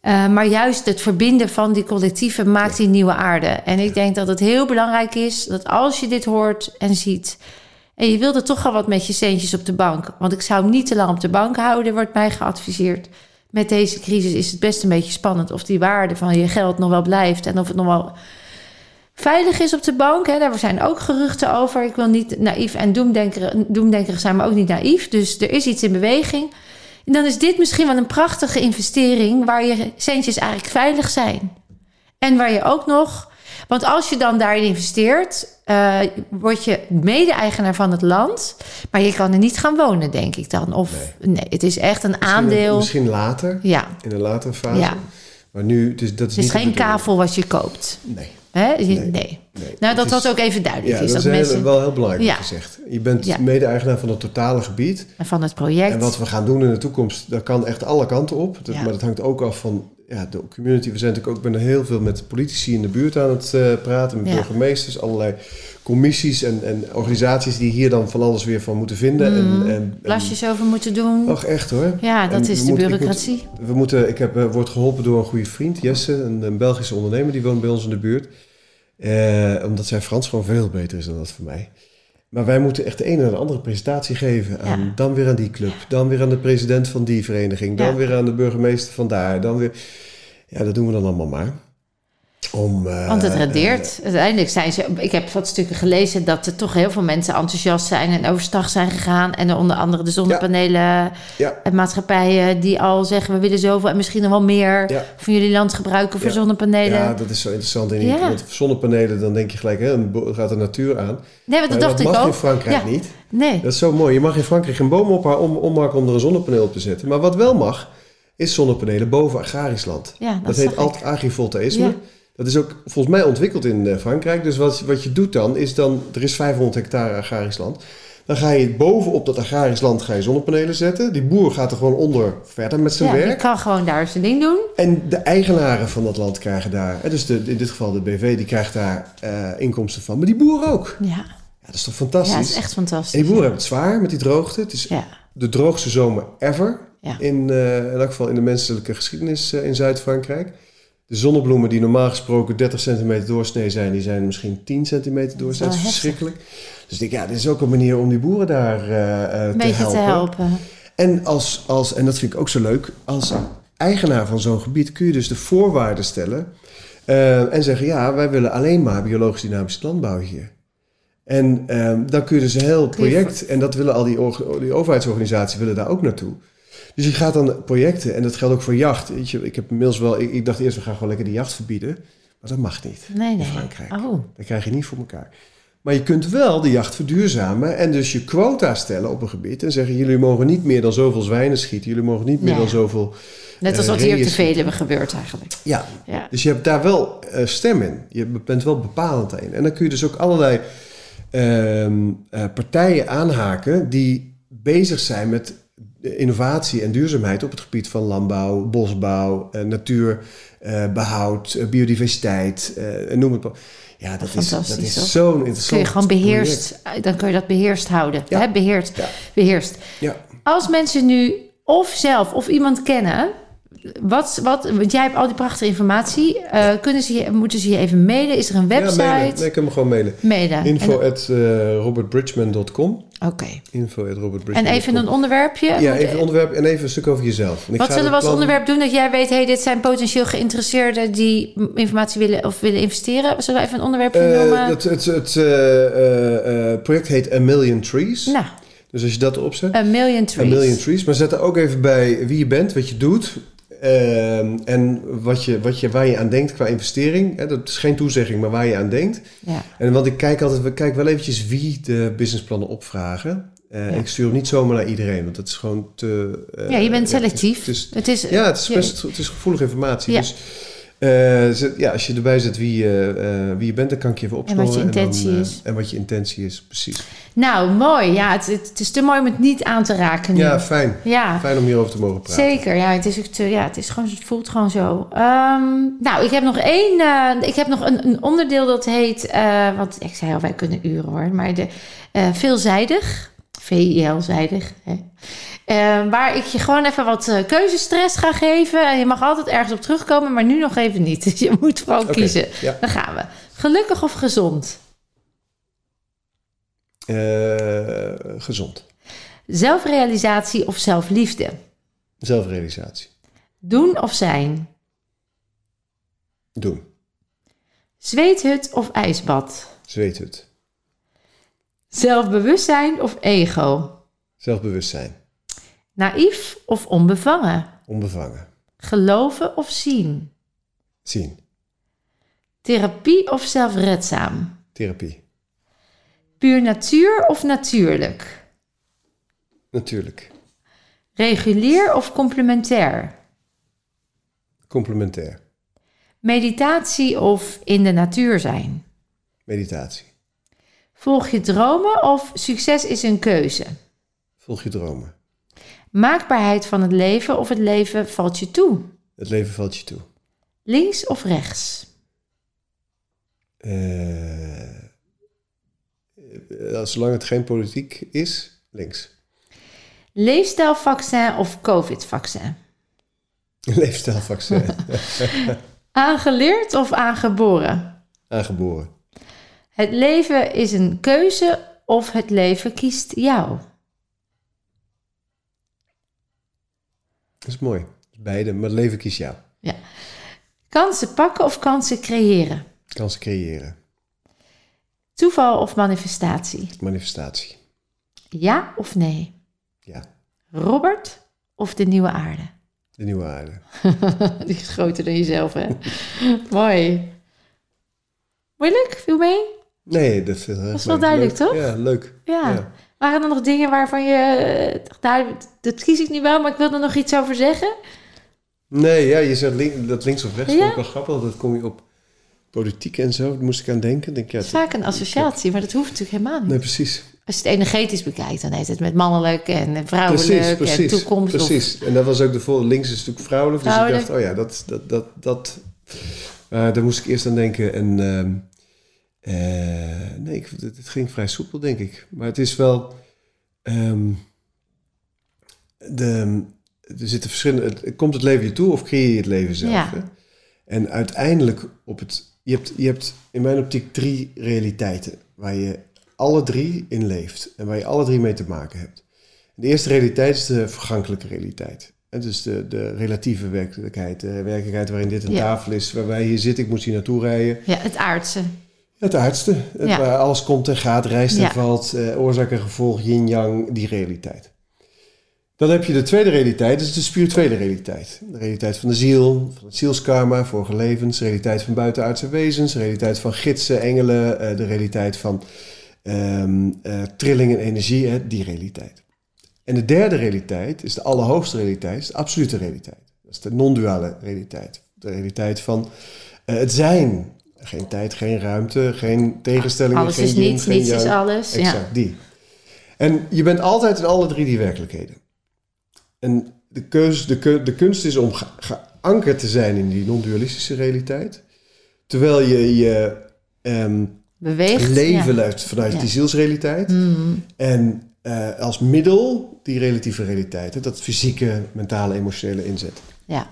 Uh, maar juist het verbinden van die collectieven maakt die nieuwe aarde. En ik denk dat het heel belangrijk is dat als je dit hoort en ziet. en je wilde toch al wat met je centjes op de bank. Want ik zou hem niet te lang op de bank houden, wordt mij geadviseerd. Met deze crisis is het best een beetje spannend of die waarde van je geld nog wel blijft. En of het nog wel veilig is op de bank. Hè. Daar zijn ook geruchten over. Ik wil niet naïef en doemdenkerig, doemdenkerig zijn, maar ook niet naïef. Dus er is iets in beweging. En dan is dit misschien wel een prachtige investering waar je centjes eigenlijk veilig zijn. En waar je ook nog, want als je dan daarin investeert, uh, word je mede-eigenaar van het land, maar je kan er niet gaan wonen, denk ik dan. Of nee, nee het is echt een misschien, aandeel. Misschien later, ja. in een latere fase. Ja. Maar nu, dus dat is het is niet geen kavel wat je koopt. Nee. Hè? Nee. Nee. Nou, dat was ook even duidelijk. Ja, is dat dat is heel- mensen... wel heel belangrijk Ja. gezegd. Je bent Ja. mede-eigenaar van het totale gebied. En van het project. En wat we gaan doen in de toekomst, dat kan echt alle kanten op. Dat. Maar dat hangt ook af van ja, de community. We zijn natuurlijk ook ik ben heel veel met politici in de buurt aan het eh, praten. Met burgemeesters, allerlei commissies en, en organisaties die hier dan van alles weer van moeten vinden. Mhm. En, en, en, Plasjes over moeten doen. Och, echt hoor. ja, dat en is de moeten- ik bureaucratie. We moeten, ik heb, eh, word geholpen door een goede vriend, Jesse, een, een Belgische ondernemer. Die woont bij ons in de buurt. Eh, omdat zij Frans gewoon veel beter is dan dat voor mij. Maar wij moeten echt de ene naar de andere presentatie geven. Aan, Ja. Dan weer aan die club. Dan weer aan de president van die vereniging. Dan Ja. weer aan de burgemeester van daar. Dan weer... Ja, dat doen we dan allemaal maar. Om, eh, Want het rendeert. Uiteindelijk zijn ze. Ik heb wat stukken gelezen dat er toch heel veel mensen enthousiast zijn en overstag zijn gegaan. En er onder andere de zonnepanelen ja, en maatschappijen die al zeggen: we willen zoveel en misschien nog wel meer Ja. van jullie land gebruiken voor zonnepanelen. ja, dat is zo interessant. Ja. Want zonnepanelen, dan denk je gelijk, hè, dan gaat de natuur aan. nee, maar dat dacht dat ik mag ook. in Frankrijk niet. Nee. Dat is zo mooi. Je mag in Frankrijk geen boom op haar om, ommaken om er een zonnepaneel op te zetten. Maar wat wel mag, is zonnepanelen boven agrarisch land. Ja, dat, Dat, heet alt-agrivoltaïsme. Ja. Dat is ook volgens mij ontwikkeld in eh, Frankrijk. Dus wat, wat je doet dan, is dan... Er is 500 hectare agrarisch land. Dan ga je bovenop dat agrarisch land ga je zonnepanelen zetten. Die boer gaat er gewoon onder verder met zijn Ja, die werk. kan gewoon daar zijn ding doen. En de eigenaren van dat land krijgen daar... hè, Dus de, in dit geval de BV, die krijgt daar eh, inkomsten van. Maar die boer ook. Ja, Ja, dat is toch ja fantastisch? het is echt fantastisch. En die boeren hebben het zwaar met die droogte. Het is Ja, de droogste zomer ever. Ja. In, eh, in elk geval in de menselijke geschiedenis eh, in Zuid-Frankrijk. De zonnebloemen die normaal gesproken 30 centimeter doorsnee zijn, die zijn misschien 10 centimeter doorsnee. Dat is verschrikkelijk. Dus ik denk, ja, dit is ook een manier om die boeren daar een te, helpen. te helpen. En, als, als, en dat vind ik ook zo leuk, als eigenaar van zo'n gebied kun je dus de voorwaarden stellen. eh, en zeggen, ja, wij willen alleen maar biologisch dynamische landbouw hier. En ehm, dan kun je dus een heel project, en dat willen al die, die overheidsorganisaties willen daar ook naartoe. Dus je gaat dan projecten, en dat geldt ook voor jacht. Weet je, ik heb inmiddels wel, ik, ik dacht eerst, we gaan gewoon lekker de jacht verbieden. Maar dat mag niet Nee, in. Frankrijk. Oh, Dat krijg je niet voor elkaar. Maar je kunt wel de jacht verduurzamen en dus je quota stellen op een gebied. En zeggen, jullie mogen niet meer dan zoveel zwijnen schieten. Jullie mogen niet meer Ja. dan zoveel... net als Eh, wat hier reeën te Veluwe gebeurt eigenlijk. Ja, Ja. dus je hebt daar wel eh, stem in. Je bent wel bepalend in. En dan kun je dus ook allerlei ehm, eh, partijen aanhaken die bezig zijn met innovatie en duurzaamheid op het gebied van landbouw, bosbouw, eh, natuurbehoud, eh, biodiversiteit, eh, noem het maar. Ja, dat is, dat is zo'n Kun interessant je gewoon project. beheerst, dan kun je dat beheerst houden. Ja. Hè, beheerst, Ja. beheerst. Ja, Als mensen nu of zelf of iemand kennen wat, wat, want jij hebt al die prachtige informatie. Eh, kunnen ze je, moeten ze je even mailen? Is er een website? Ja, mailen. Nee, ik kan me gewoon mailen. Mailen. Info at eh, robertbridgman.com. Oké. Info at robertbridgman.com. En even een onderwerpje? Ja, even een onderwerp en even een stuk over jezelf. En Wat zullen we als plan- onderwerp doen dat jij weet, hey, dit zijn potentieel geïnteresseerden die informatie willen of willen investeren? Zullen we even een onderwerpje Eh, noemen? het het, het project heet A Million Trees. Nou, Dus als je dat opzet. a million A trees. Million Trees. Maar zet er ook even bij wie je bent, wat je doet. Ehm, en wat je, wat je, waar je aan denkt qua investering. Hè, dat is geen toezegging, maar waar je aan denkt. Ja. En want ik kijk altijd, we kijken wel eventjes wie de businessplannen opvragen. Eh, Ja. Ik stuur hem niet zomaar naar iedereen, want dat is gewoon te... eh, ja, je bent ja, het is- selectief. het is- het is, ja, het is je- best het is gevoelige informatie. Ja. Dus zet- ja, als je erbij zet wie, je, eh, wie je bent, dan kan ik je even En opsporen. wat je intentie dan, eh, is. En wat je intentie is, precies. Nou, mooi. Ja, het, het, is te mooi om het niet aan te raken nu. Ja, fijn. Ja, Fijn om hierover te mogen praten. zeker. Ja, het, is ook te, ja, het, is gewoon, het voelt gewoon zo. Ehm, nou, ik heb nog één. eh, ik heb nog een, een onderdeel dat heet. eh want ik zei al, wij kunnen uren hoor. Maar de, eh, veelzijdig. VIL-zijdig. Hè. Eh, waar ik je gewoon even wat eh, keuzestress ga geven. En je mag altijd ergens op terugkomen, maar nu nog even niet. [LAUGHS] Dus je moet vooral Oké, kiezen. Ja. Dan gaan we. Gelukkig of gezond? Eh, gezond. Zelfrealisatie of zelfliefde? Zelfrealisatie. Doen of zijn? Doen. Zweethut of ijsbad? Zweet het. Zelfbewustzijn of ego? Zelfbewustzijn. Naïef of onbevangen? Onbevangen. Geloven of zien? Zien. Therapie of zelfredzaam? Therapie. Puur natuur of natuurlijk? Natuurlijk. Regulier of complementair? Complementair. Meditatie of in de natuur zijn? Meditatie. Volg je dromen of succes is een keuze? Volg je dromen. Maakbaarheid van het leven of het leven valt je toe? Het leven valt je toe. Links of rechts? Eh, zolang het geen politiek is, links. Leefstijlvaccin of COVID-vaccin? [LAUGHS] Leefstijlvaccin. [LAUGHS] Aangeleerd of aangeboren? Aangeboren. Het leven is een keuze of het leven kiest jou? Dat is mooi. Beide, maar het leven kiest jou. Kansen pakken of kansen creëren? Kansen creëren. Toeval of manifestatie? Manifestatie. Ja of nee? Ja. Robert of de nieuwe aarde? De nieuwe aarde. [LAUGHS] Die is groter dan jezelf, hè? Mooi. Moeilijk? Viel mee? Nee, dat, dat is wel duidelijk, toch? Ja, leuk. Ja. Ja. Waren er nog dingen waarvan je... Nou, dat kies ik niet wel, maar ik wil er nog iets over zeggen. Nee, ja, je zegt link- dat links of rechts. Ja. vond ik wel grappig. Dat kom je op politiek en zo. Daar moest ik aan denken. Denk, ja, Het is vaak een associatie, maar dat hoeft natuurlijk helemaal niet. Nee, precies. Als je het energetisch bekijkt, dan heet het met mannelijk en vrouwelijk Precies, en precies. toekomst. of- Precies. En dat was ook de volgende. Links is natuurlijk vrouwelijk. Dus ik dacht, oh ja, dat... dat, dat, dat eh, daar moest ik eerst aan denken. En ehm, eh, nee, ik, het, het ging vrij soepel, denk ik. Maar het is wel... ehm, de, er zitten verschillende... het- Komt het leven je toe of creëer je het leven zelf? Ja. Hè? En uiteindelijk op het... Je hebt, je hebt in mijn optiek drie realiteiten waar je alle drie in leeft en waar je alle drie mee te maken hebt. De eerste realiteit is de vergankelijke realiteit. En dus de, de relatieve werkelijkheid, de werkelijkheid waarin dit een Ja. tafel is, waar wij hier zitten, ik moet hier naartoe rijden. Ja, het aardse. Het aardste, het Ja. waar alles komt en gaat, rijst en Ja. valt, eh, oorzaak en gevolg, yin-yang, die realiteit. Dan heb je de tweede realiteit, dat is de spirituele realiteit. De realiteit van de ziel, van het zielskarma, vorige levens, de realiteit van buitenaardse wezens, de realiteit van gidsen, engelen, eh, de realiteit van ehm, eh, trilling en energie, hè, die realiteit. En de derde realiteit is de allerhoogste realiteit, is de absolute realiteit. Dat is de non-duale realiteit. De realiteit van eh, het zijn. Geen tijd, geen ruimte, geen tegenstellingen, Alles geen is niets, niets is alles. Exact, Ja. die. En je bent altijd in alle drie die werkelijkheden. En de, keus, de, de kunst is om ge- geankerd te zijn in die non-dualistische realiteit. Terwijl je je ehm, Beweegt. leven ja. vanuit Ja. die zielsrealiteit. Mm, En eh, als middel die relatieve realiteit. hè, Dat fysieke, mentale, emotionele inzet. ja.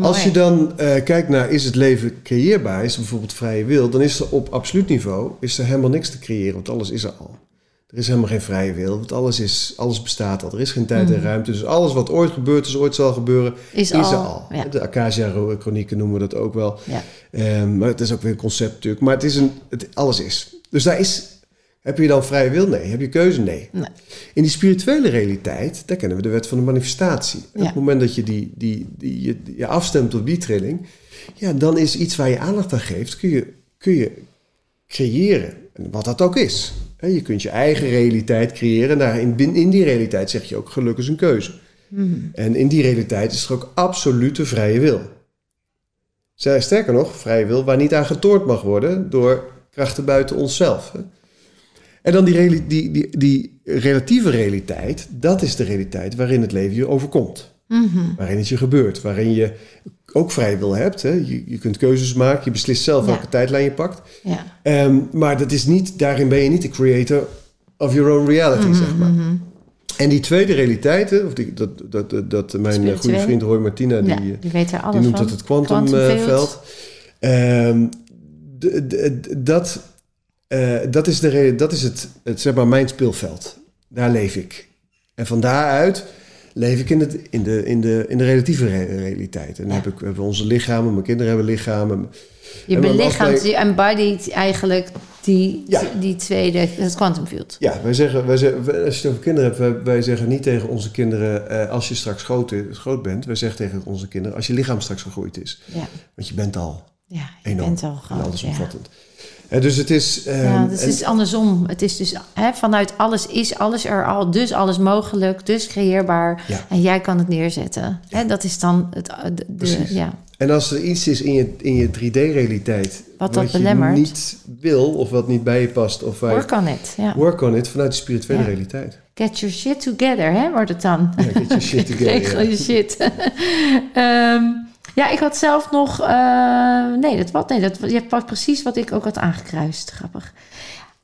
Als je dan eh, kijkt naar is het leven creëerbaar, is er bijvoorbeeld vrije wil, dan is er op absoluut niveau is er helemaal niks te creëren, want alles is er al. Er is helemaal geen vrije wil, want alles, is, alles bestaat al. Er is geen tijd en Mhm. ruimte. Dus alles wat ooit gebeurd is, ooit zal gebeuren, Is, is al. er al. Ja. De Acacia-chronieken noemen we dat ook wel. Ja. Ehm, maar het is ook weer een concept natuurlijk. Maar het is een, het, alles is. Dus daar is, heb je dan vrije wil? Nee. Heb je keuze? Nee. Nee. In die spirituele realiteit, daar kennen we de wet van de manifestatie. Op het moment dat je die, die, die, je, je afstemt op die trilling, ja, dan is iets waar je aandacht aan geeft, kun je, kun je creëren. En wat dat ook is. Hè, Je kunt je eigen realiteit creëren. Nou, in, in die realiteit zeg je ook geluk is een keuze. Mhm. En in die realiteit is er ook absolute vrije wil. Sterker nog, vrije wil waar niet aan getoord mag worden door krachten buiten onszelf. En dan die, die, die, die relatieve realiteit, dat is de realiteit waarin het leven je overkomt. Mhm. Waarin het je gebeurt, waarin je ook vrije wil hebt. Hè. Je, je kunt keuzes maken, je beslist zelf Ja. welke tijdlijn je pakt. Ja. Ehm, maar dat is niet, daarin ben je niet de creator of your own reality, zeg maar. Mhm. En die tweede realiteit, of die, dat, dat, dat, dat mijn eh, goede vriend Roy Martina, die, Ja, eh, die weet er alles die noemt van. dat het quantumveld. Quantumfield. Ehm dat, eh, dat is, de, re- dat is het, het, zeg maar, mijn speelveld. Daar leef ik. En van daaruit leef ik in, het, in, de, in, de, in de relatieve re- realiteit. En dan Ja. heb ik, hebben onze lichamen, mijn kinderen hebben lichamen. Je En belichaamt, wij- je embodied eigenlijk die, Ja. die tweede, het quantum field. Ja, wij zeggen, wij zeggen, als je het over kinderen hebt, wij, wij zeggen niet tegen onze kinderen, eh, als je straks groot, is- groot bent, wij zeggen tegen onze kinderen, als je lichaam straks gegroeid is. Ja, Want je bent al ja je enorm bent al en groot. Ja. allesomvattend. En dus het is... ehm, Ja, dus het is andersom. Het is dus vanuit alles is alles er al, dus alles mogelijk, dus creëerbaar. Ja. En jij kan het neerzetten. Hè, dat is dan het, de, de- ja. En als er iets is in je, in je 3D-realiteit... Wat dat je belemmert. niet wil of wat niet bij je past... of waar je- Work on it. Ja. work on it vanuit de spirituele Ja. realiteit. Get your shit together, hè, wordt het dan. Ja, get your shit [LAUGHS] together. Regel ja. je shit. [LAUGHS] Ehm, ja, ik had zelf nog... eh, nee, dat wat? Nee, dat, je pakt precies wat ik ook had aangekruist. Grappig.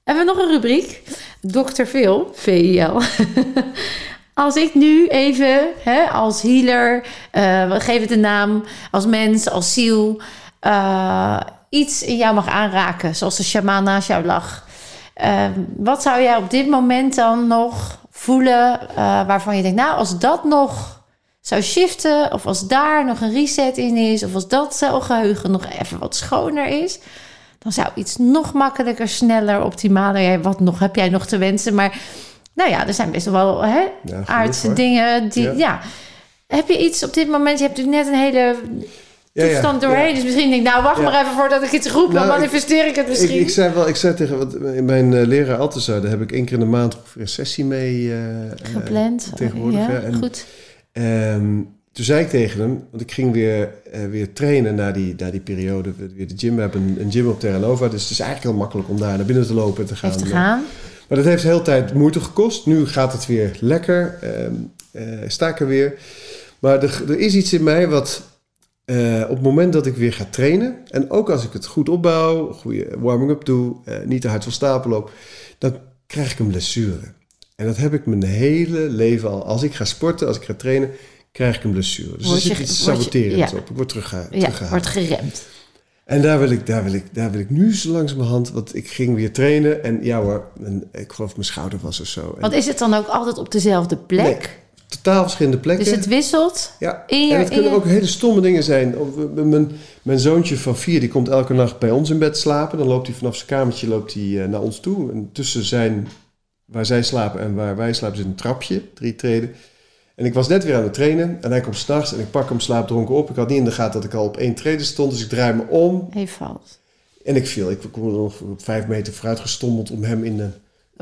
Hebben we nog een rubriek? Dr. Phil, VIL. [LAUGHS] Als ik nu even hè, als healer, eh, we geven het een naam, als mens, als ziel, eh, iets in jou mag aanraken, zoals de shaman naast jou lag. Eh, wat zou jij op dit moment dan nog voelen eh, waarvan je denkt, nou, als dat nog zou shiften, of als daar nog een reset in is, of als dat celgeheugen nog even wat schoner is, dan zou iets nog makkelijker, sneller, optimaler. Ja, wat nog heb jij nog te wensen? Maar nou ja, er zijn best wel hè, Ja, aardse hoor. dingen die, Ja. ja. Heb je iets op dit moment? Je hebt natuurlijk net een hele Ja, ja, toestand doorheen. ja. Dus misschien denk ik, nou, wacht maar even voordat ik iets roep. Nou, dan ik- manifesteer ik het Ik, misschien. ik zei wel, ik zei tegen wat, mijn eh, leraar Altesa, daar heb ik één keer in de maand ongeveer een sessie mee eh, eh, Gepland. tegenwoordig. ja, hè. En, goed. Ehm, toen zei ik tegen hem, want ik ging weer, eh, weer trainen na die, na die periode, weer de gym. We hebben een, een gym op Terra Nova, dus het is eigenlijk heel makkelijk om daar naar binnen te lopen en te gaan. Heeft te gaan. Maar dat heeft de hele tijd moeite gekost. Nu gaat het weer lekker, eh, sta ik er weer. Maar er, er is iets in mij wat eh, op het moment dat ik weer ga trainen... en ook als ik het goed opbouw, goede warming-up doe... niet te hard van stapel loop, dan krijg ik een blessure. En dat heb ik mijn hele leven al. Als ik ga sporten, als ik ga trainen, krijg ik een blessure. Dus er Word zit iets je- saboterends ja. op. Ik word teruggeha- Ja, teruggehaald. wordt geremd. En daar wil, ik, daar, wil ik, daar wil ik nu zo langzamerhand... want ik ging weer trainen en ja hoor, mijn, ik geloof mijn schouder was of zo. En Want is het dan ook altijd op dezelfde plek? Nee, totaal verschillende plekken. Dus het wisselt ja. in je... En het kunnen je- ook hele stomme dingen zijn. Mijn, mijn zoontje van vier die komt elke nacht bij ons in bed slapen. Dan loopt hij vanaf zijn kamertje loopt hij, eh, naar ons toe. En tussen zijn, waar zij slapen en waar wij slapen zit een trapje, drie treden. En ik was net weer aan het trainen en hij komt s'nachts en ik pak hem slaapdronken op. Ik had niet in de gaten dat ik al op één treden stond, dus ik draai me om Even valt. en ik viel. Ik kom nog op vijf meter vooruit gestommeld om hem in de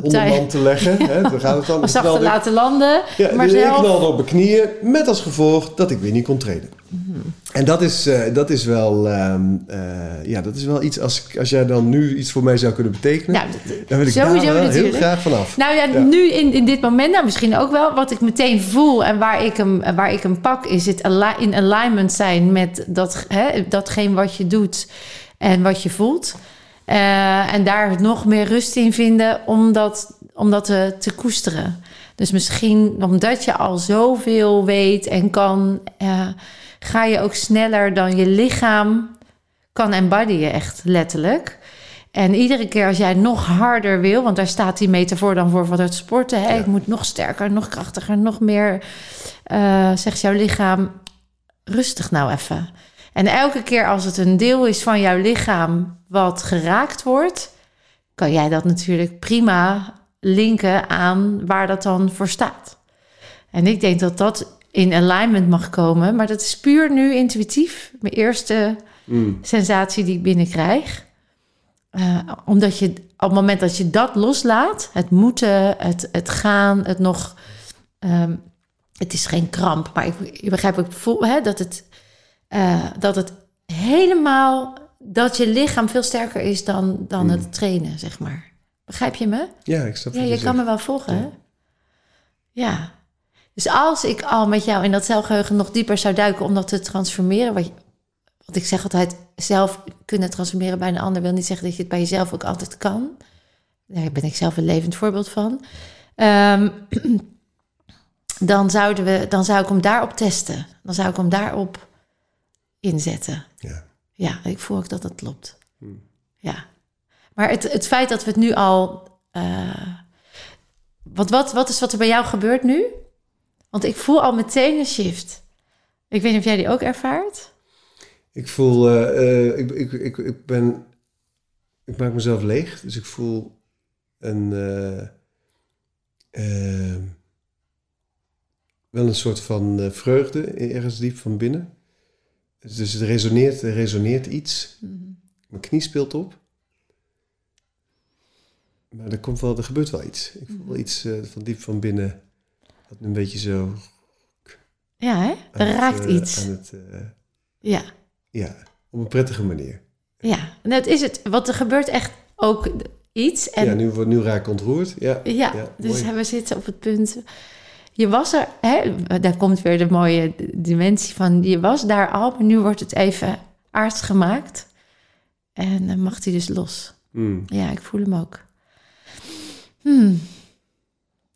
ondermand te leggen. Hè, daar gaat het dan. [LAUGHS] Zacht te laten landen. ja, maar dus ik zelf... knalde op mijn knieën met als gevolg dat ik weer niet kon treden. Mhm. En dat is, eh, dat is wel, ehm, eh, ja, dat is wel iets, als, als jij dan nu iets voor mij zou kunnen betekenen, Nou, dat- dan wil ik sowieso daar wel heel graag vanaf. Nou ja, Ja. nu in, in dit moment, nou misschien ook wel, wat ik meteen voel en waar ik hem, waar ik hem pak, is het in alignment zijn met dat, hè, datgene wat je doet en wat je voelt. Eh, en daar nog meer rust in vinden om dat, om dat te, te koesteren. Dus misschien omdat je al zoveel weet en kan, eh, ga je ook sneller dan je lichaam kan embodyen, echt letterlijk. En iedere keer als jij nog harder wil, want daar staat die metafoor dan voor van het sporten. Hè? Ja. Ik moet nog sterker, nog krachtiger, nog meer. eh, zegt jouw lichaam, rustig nou even. En elke keer als het een deel is van jouw lichaam wat geraakt wordt, kan jij dat natuurlijk prima linken aan waar dat dan voor staat. En ik denk dat dat in alignment mag komen, maar dat is puur nu intuïtief. Mijn eerste Mm. sensatie die ik binnenkrijg. Eh, omdat je op het moment dat je dat loslaat, het moeten, het, het gaan, het nog. ehm, het is geen kramp, maar ik, je begrijpt ook voel, hè, dat, het, eh, dat het helemaal. dat je lichaam veel sterker is dan, dan Mm. het trainen, zeg maar. Begrijp je me? Ja, ik snap Ja, wat je je kan me wel volgen, hè? Ja. Dus als ik al met jou in dat celgeheugen nog dieper zou duiken om dat te transformeren, wat, want ik zeg altijd, zelf kunnen transformeren bij een ander wil niet zeggen dat je het bij jezelf ook altijd kan. Daar ben ik zelf een levend voorbeeld van. Ehm, [CLEARS THROAT] dan, zouden we, dan zou ik hem daarop testen. Dan zou ik hem daarop inzetten. Ja. Ja, ik voel ook dat dat klopt. Hmm. Ja. Maar het, het feit dat we het nu al. eh, wat, wat, wat is wat er bij jou gebeurt nu? Want ik voel al meteen een shift. Ik weet niet of jij die ook ervaart. Ik voel, eh, eh, ik, ik, ik, ik ben, ik maak mezelf leeg, dus ik voel een, wel een soort van vreugde ergens diep van binnen. Dus het resoneert, er resoneert iets. Mijn knie speelt op. Maar er komt wel, er gebeurt wel iets. Ik voel wel iets eh, van diep van binnen. Dat een beetje zo. Ja, hè? Er het, raakt eh, iets. Aan het, eh, Ja, ja, op een prettige manier. ja. En dat is het. Want er gebeurt echt ook iets. En ja, nu, wordt- nu raak ik ontroerd. Ja, Ja, Ja, dus mooi. we zitten op het punt. Je was er, hè, daar komt weer de mooie dimensie van. Je was daar al, maar nu wordt het even aards gemaakt. En dan mag hij dus los. Hmm. Ja, ik voel hem ook. Hmm.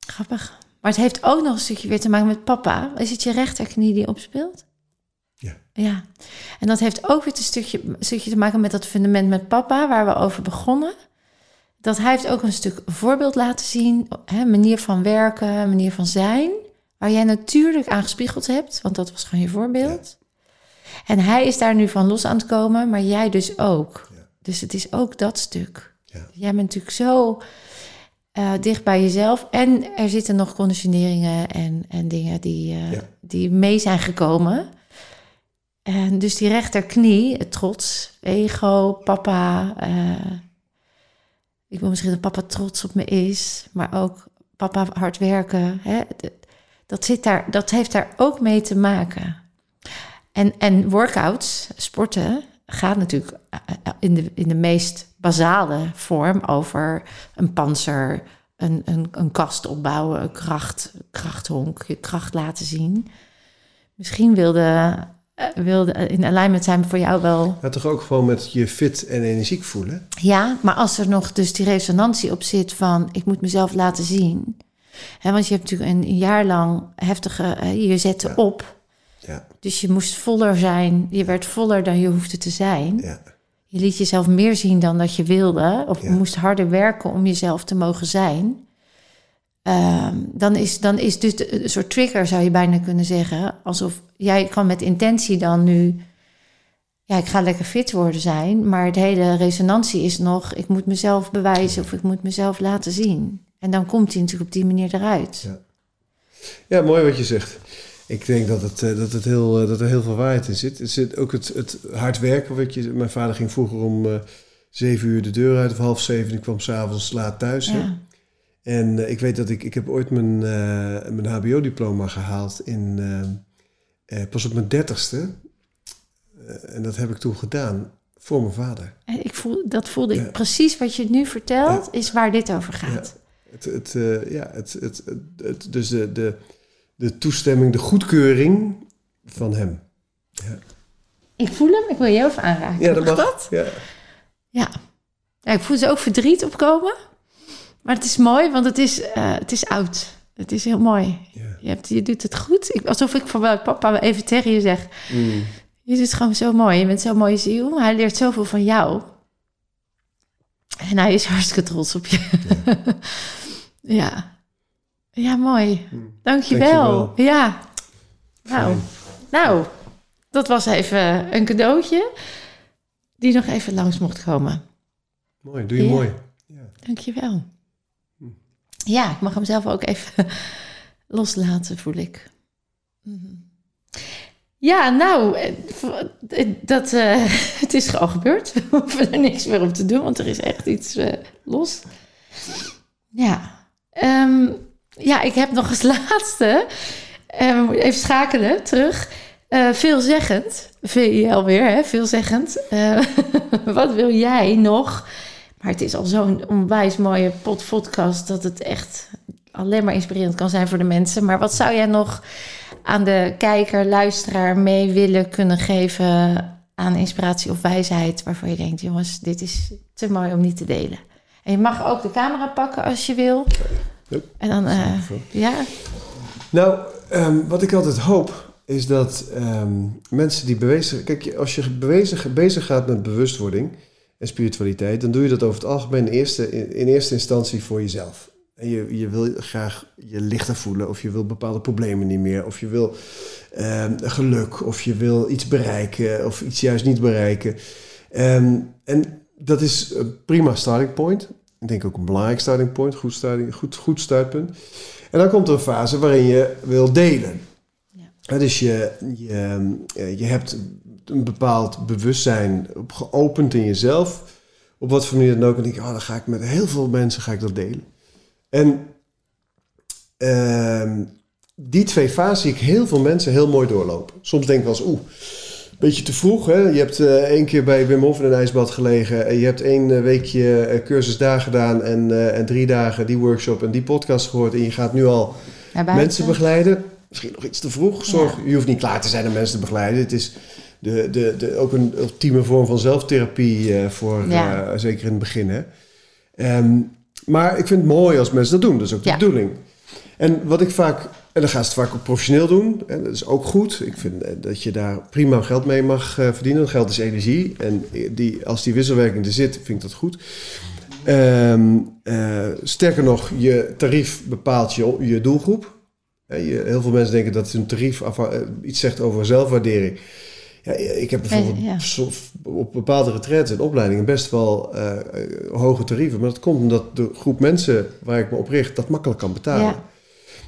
Grappig. Maar het heeft ook nog een stukje weer te maken met papa. Is het je rechterknie die opspeelt? Ja. Ja. En dat heeft ook weer een stukje, een stukje te maken met dat fundament met papa, waar we over begonnen. Dat hij heeft ook een stuk voorbeeld laten zien, hè, manier van werken, manier van zijn, waar jij natuurlijk aan gespiegeld hebt, want dat was gewoon je voorbeeld. En hij is daar nu van los aan het komen, maar jij dus ook. Ja. Dus het is ook dat stuk. Ja. Jij bent natuurlijk zo eh, dicht bij jezelf. En er zitten nog conditioneringen en, en dingen die, eh, die mee zijn gekomen. En dus die rechterknie, het trots, ego, papa. eh, ik wil misschien dat papa trots op me is, maar ook papa hard werken. Hè? Dat, zit daar, dat heeft daar ook mee te maken. En, en workouts, sporten, gaat natuurlijk eh, eh, in de, in de meest basale vorm over een panzer, een, een, een kast opbouwen, een kracht, krachthonk, je kracht laten zien. Misschien wilde, wilde in alignment zijn voor jou wel Maar toch ook gewoon met je fit en energiek voelen. ja, maar als er nog dus die resonantie op zit van ik moet mezelf laten zien. Want je hebt natuurlijk een, jaar lang heftige, hè, je zette Ja. op. Ja, Dus je moest voller zijn. Je werd voller dan je hoefde te zijn. ja, Je liet jezelf meer zien dan dat je wilde. Of je Ja. moest harder werken om jezelf te mogen zijn. Ehm, dan, is, dan is dus een soort trigger, zou je bijna kunnen zeggen. Alsof jij kan met intentie dan nu... Ja, ik ga lekker fit worden zijn. Maar de hele resonantie is nog... ik moet mezelf bewijzen of ik moet mezelf laten zien. En dan komt hij natuurlijk op die manier eruit. Ja. ja, mooi wat je zegt. Ik denk dat, het, eh, dat, het heel, eh, dat er heel veel waarheid in zit. Er zit ook het, het hard werken. Wat je, mijn vader ging vroeger om eh, zeven uur de deur uit of half zeven. En ik kwam s'avonds laat thuis. Ja. En eh, ik weet dat ik, ik heb ooit mijn, eh, mijn HBO-diploma gehaald in, eh, pas op mijn dertigste. En dat heb ik toen gedaan voor mijn vader. En Ik voel, dat voelde ik Ja. precies wat je nu vertelt, is waar dit over Ja. gaat. Het, het, ja, het, het, het, dus de, de, de toestemming, de goedkeuring van hem. Ja, Ik voel hem, ik wil je even aanraken. ja dat mag. dat? Ja. Ja. ja. Ik voel ze ook verdriet opkomen. Maar het is mooi, want het is, eh, het is oud. Het is heel mooi. Ja. Je, hebt, je doet het goed. Ik, alsof ik van mijn papa even tegen je zeg. Mm. Je doet het gewoon zo mooi. Je bent zo'n mooie ziel. Hij leert zoveel van jou. En hij is [LAUGHS] hartstikke trots op je. Ja. [LAUGHS] Ja, mooi. Dankjewel. Dankjewel. Ja. Nou, nou, dat was even een cadeautje die nog even langs mocht komen. Mooi, doe je Ja. mooi. Ja. Dankjewel. Ja, ik mag hem zelf ook even [LAUGHS] loslaten, voel ik. Mhm. Ja, nou, eh, dat, eh, [LAUGHS] het is gewoon gebeurd. [LAUGHS] We hoeven er niks meer op te doen, want er is echt iets eh, los. Ja. Ehm, ja, ik heb nog als laatste, eh, moeten even schakelen, terug. Veelzeggend, VIL weer, hè, veelzeggend. Wat wil jij nog? Maar het is al zo'n onwijs mooie pod- podcast dat het echt alleen maar inspirerend kan zijn voor de mensen. Maar wat zou jij nog aan de kijker, luisteraar mee willen kunnen geven aan inspiratie of wijsheid waarvan je denkt, jongens, dit is te mooi om niet te delen. En je mag ook de camera pakken als je wil. Yep. En dan, eh, ja, Nou, ehm, wat ik altijd hoop is dat ehm, mensen die bewezen... Kijk, als je bewezen, bezig gaat met bewustwording en spiritualiteit... dan doe je dat over het algemeen eerste, in, in eerste instantie voor jezelf. En je, je wil graag je lichter voelen of je wil bepaalde problemen niet meer... of je wil ehm, geluk of je wil iets bereiken of iets juist niet bereiken. Ehm, en dat is een prima starting point. Ik denk ook een belangrijk starting point, goed, starting, goed, goed startpunt. En dan komt er een fase waarin je wil delen. Ja. Dus je, je, eh, je hebt een bepaald bewustzijn op- geopend in jezelf. Op wat voor manier dan ook. En denk je, oh, dan ga ik met heel veel mensen ga ik dat delen. En ehm, die twee fases zie ik heel veel mensen heel mooi doorlopen. Soms denk ik wel eens, oeh, een beetje te vroeg. Hè? Je hebt eh, één keer bij Wim Hof in een ijsbad gelegen. En je hebt één eh, weekje eh, cursus daar gedaan. En, en drie dagen die workshop en die podcast gehoord. En je gaat nu al mensen begeleiden. Misschien nog iets te vroeg. Zorg, Je hoeft niet klaar te zijn om mensen te begeleiden. Het is de, de, de, ook een ultieme vorm van zelftherapie eh, voor, Ja. eh, zeker in het begin. Hè? Ehm, maar ik vind het mooi als mensen dat doen. Dat is ook de Ja. bedoeling. En wat ik vaak, en dan gaan ze het vaak ook professioneel doen. En dat is ook goed. Ik vind eh, dat je daar prima geld mee mag verdienen. Geld is energie. En die, als die wisselwerking er zit, vind ik dat goed. Ehm, eh, sterker nog, je tarief bepaalt je, je doelgroep. Je- heel veel mensen denken dat een tarief iets zegt over zelfwaardering. Ja, ik heb bijvoorbeeld Eh, ja. op bepaalde retreats en opleidingen best wel eh, eh, hoge tarieven. Maar dat komt omdat de groep mensen waar ik me op richt dat makkelijk kan betalen. Ja.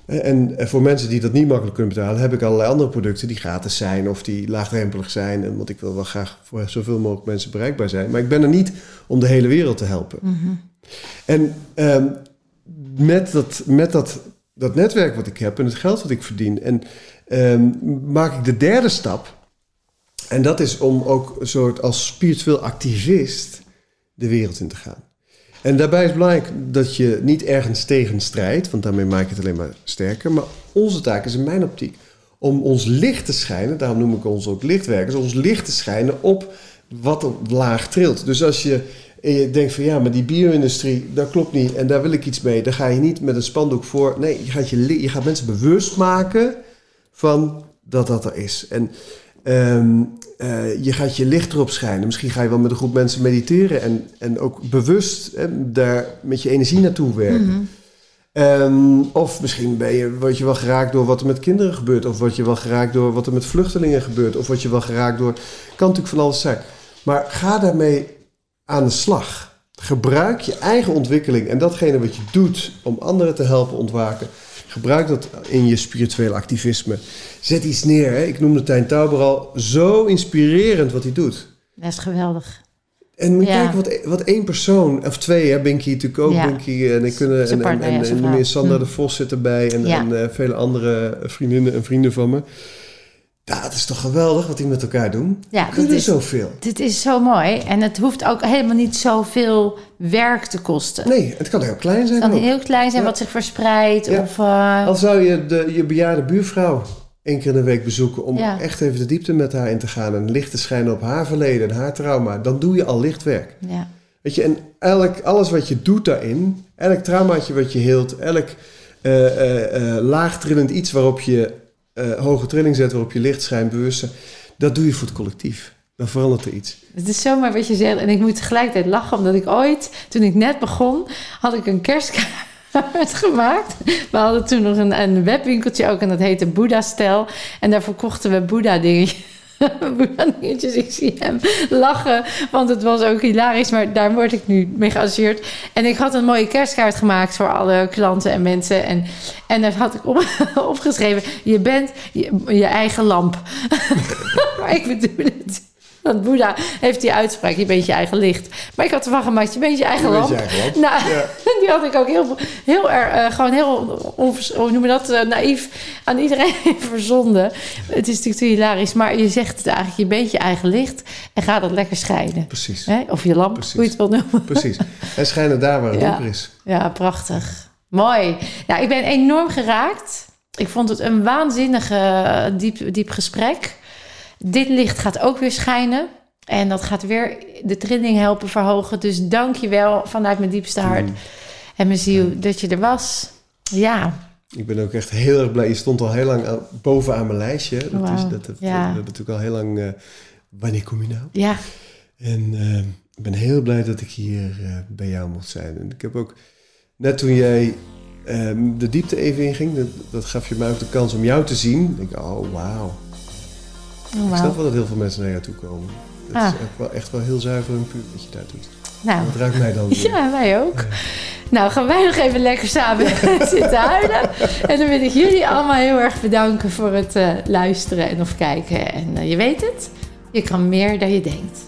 Eh, En, en voor mensen die dat niet makkelijk kunnen betalen, heb ik allerlei andere producten die gratis zijn of die laagdrempelig zijn. En want ik wil wel graag voor zoveel mogelijk mensen bereikbaar zijn. Maar ik ben er niet om de hele wereld te helpen. Mhm. En ehm, met, dat, met dat, dat netwerk wat ik heb en het geld wat ik verdien, en, ehm, maak ik de derde stap. En dat is om ook een soort als spiritueel activist de wereld in te gaan. En daarbij is belangrijk dat je niet ergens tegen strijdt, want daarmee maak je het alleen maar sterker. Maar onze taak is in mijn optiek om ons licht te schijnen, daarom noem ik ons ook lichtwerkers, ons licht te schijnen op wat er laag trilt. Dus als je, je denkt van ja, maar die bio-industrie, dat klopt niet en daar wil ik iets mee, dan ga je niet met een spandoek voor. Nee, je gaat, je, je gaat mensen bewust maken van dat dat er is. En ehm, eh, je gaat je licht erop schijnen. Misschien ga je wel met een groep mensen mediteren en, en ook bewust hè, daar met je energie naartoe werken. Mhm. Ehm, of misschien ben je, word je wel geraakt door wat er met kinderen gebeurt. Of word je wel geraakt door wat er met vluchtelingen gebeurt. Of word je wel geraakt door... Kan natuurlijk van alles zijn. Maar ga daarmee aan de slag. Gebruik je eigen ontwikkeling en datgene wat je doet om anderen te helpen ontwaken. Gebruik dat in je spirituele activisme. Zet iets neer. Hè? Ik noemde Tijn Tauber al. Zo inspirerend wat hij doet. Dat is geweldig. En moet je Ja. kijken wat, wat één persoon, of twee, hè, Binky natuurlijk ook, Ja. Binky en ik kunnen, en, en, partner, en, en Sandra Hm. de Vos zit erbij en, Ja. en eh, vele andere vriendinnen en vrienden van me. Het is toch geweldig wat die met elkaar doen. Ja, We kunnen is, zoveel. dit is zo mooi. En het hoeft ook helemaal niet zoveel werk te kosten. Nee, het kan heel klein zijn Het kan ook. heel klein zijn Ja. wat zich verspreidt. Ja. Of, eh, Al zou je de, je bejaarde buurvrouw één keer in de week bezoeken om Ja. echt even de diepte met haar in te gaan en licht te schijnen op haar verleden en haar trauma, dan doe je al lichtwerk. ja. Weet je, en elk, alles wat je doet daarin, elk traumaatje wat je heelt, elk eh, eh, eh, laagtrillend iets waarop je eh, hoge trilling zet, waarop je licht schijnt, bewustzijn. Dat doe je voor het collectief. Dan verandert er iets. Het is zomaar wat je zegt. En ik moet tegelijkertijd lachen, omdat ik ooit, toen ik net begon, had ik een kerstkaart [LAUGHS] gemaakt. We hadden toen nog een, een webwinkeltje ook en dat heette Boeddha Stel. En daar verkochten we Boeddha dingetjes. [LAUGHS] Dingetjes. Ik zie hem lachen, want het was ook hilarisch. Maar daar word ik nu mee geassocieerd. En ik had een mooie kerstkaart gemaakt voor alle klanten en mensen. En, en daar had ik op, [LAUGHS] opgeschreven, je bent je, je eigen lamp. [LAUGHS] maar ik bedoel het. [LAUGHS] Want Boeddha heeft die uitspraak, je bent je eigen licht. Maar ik had ervan gemaakt, je bent je eigen lamp. bent je eigen lamp. Nou, Ja. [LAUGHS] die had ik ook heel, heel erg, eh, gewoon heel, onvers- hoe noem je dat, eh, naïef aan iedereen [LAUGHS] verzonden. Het is natuurlijk hilarisch, maar je zegt het eigenlijk, je bent je eigen licht en ga dat lekker scheiden. Precies. Hè? Of je lamp, Precies. hoe je het wil noemen. Precies. En schijnen daar waar het Ja. donker is. Ja, prachtig. Mooi. Nou, ik ben enorm geraakt. Ik vond het een waanzinnig eh, diep, diep gesprek. Dit licht gaat ook weer schijnen. En dat gaat weer de trilling helpen verhogen. Dus dank je wel vanuit mijn diepste hart Mm. en mijn ziel dat je er was. Ja, Ik ben ook echt heel erg blij. Je stond al heel lang aan- bovenaan mijn lijstje. Dat is, dat, dat, Ja. We hebben natuurlijk al heel lang... eh, wanneer kom je nou? ja, En eh, ik ben heel blij dat ik hier eh, bij jou mocht zijn. En ik heb ook, net toen jij eh, de diepte even inging, dat, dat gaf je mij ook de kans om jou te zien. Ik denk, oh wauw. Oh, Ik snap wauw. wel dat heel veel mensen naar jou toe komen. Dat Ah. is echt wel, echt wel heel zuiver en puur wat je daar doet. Nou, Dat raakt mij dan. [LAUGHS] weer. ja, wij ook. Nou, gaan wij nog even lekker samen [LAUGHS] zitten huilen. En dan wil ik jullie allemaal heel erg bedanken voor het eh, luisteren en of kijken. En eh, je weet het, je kan meer dan je denkt.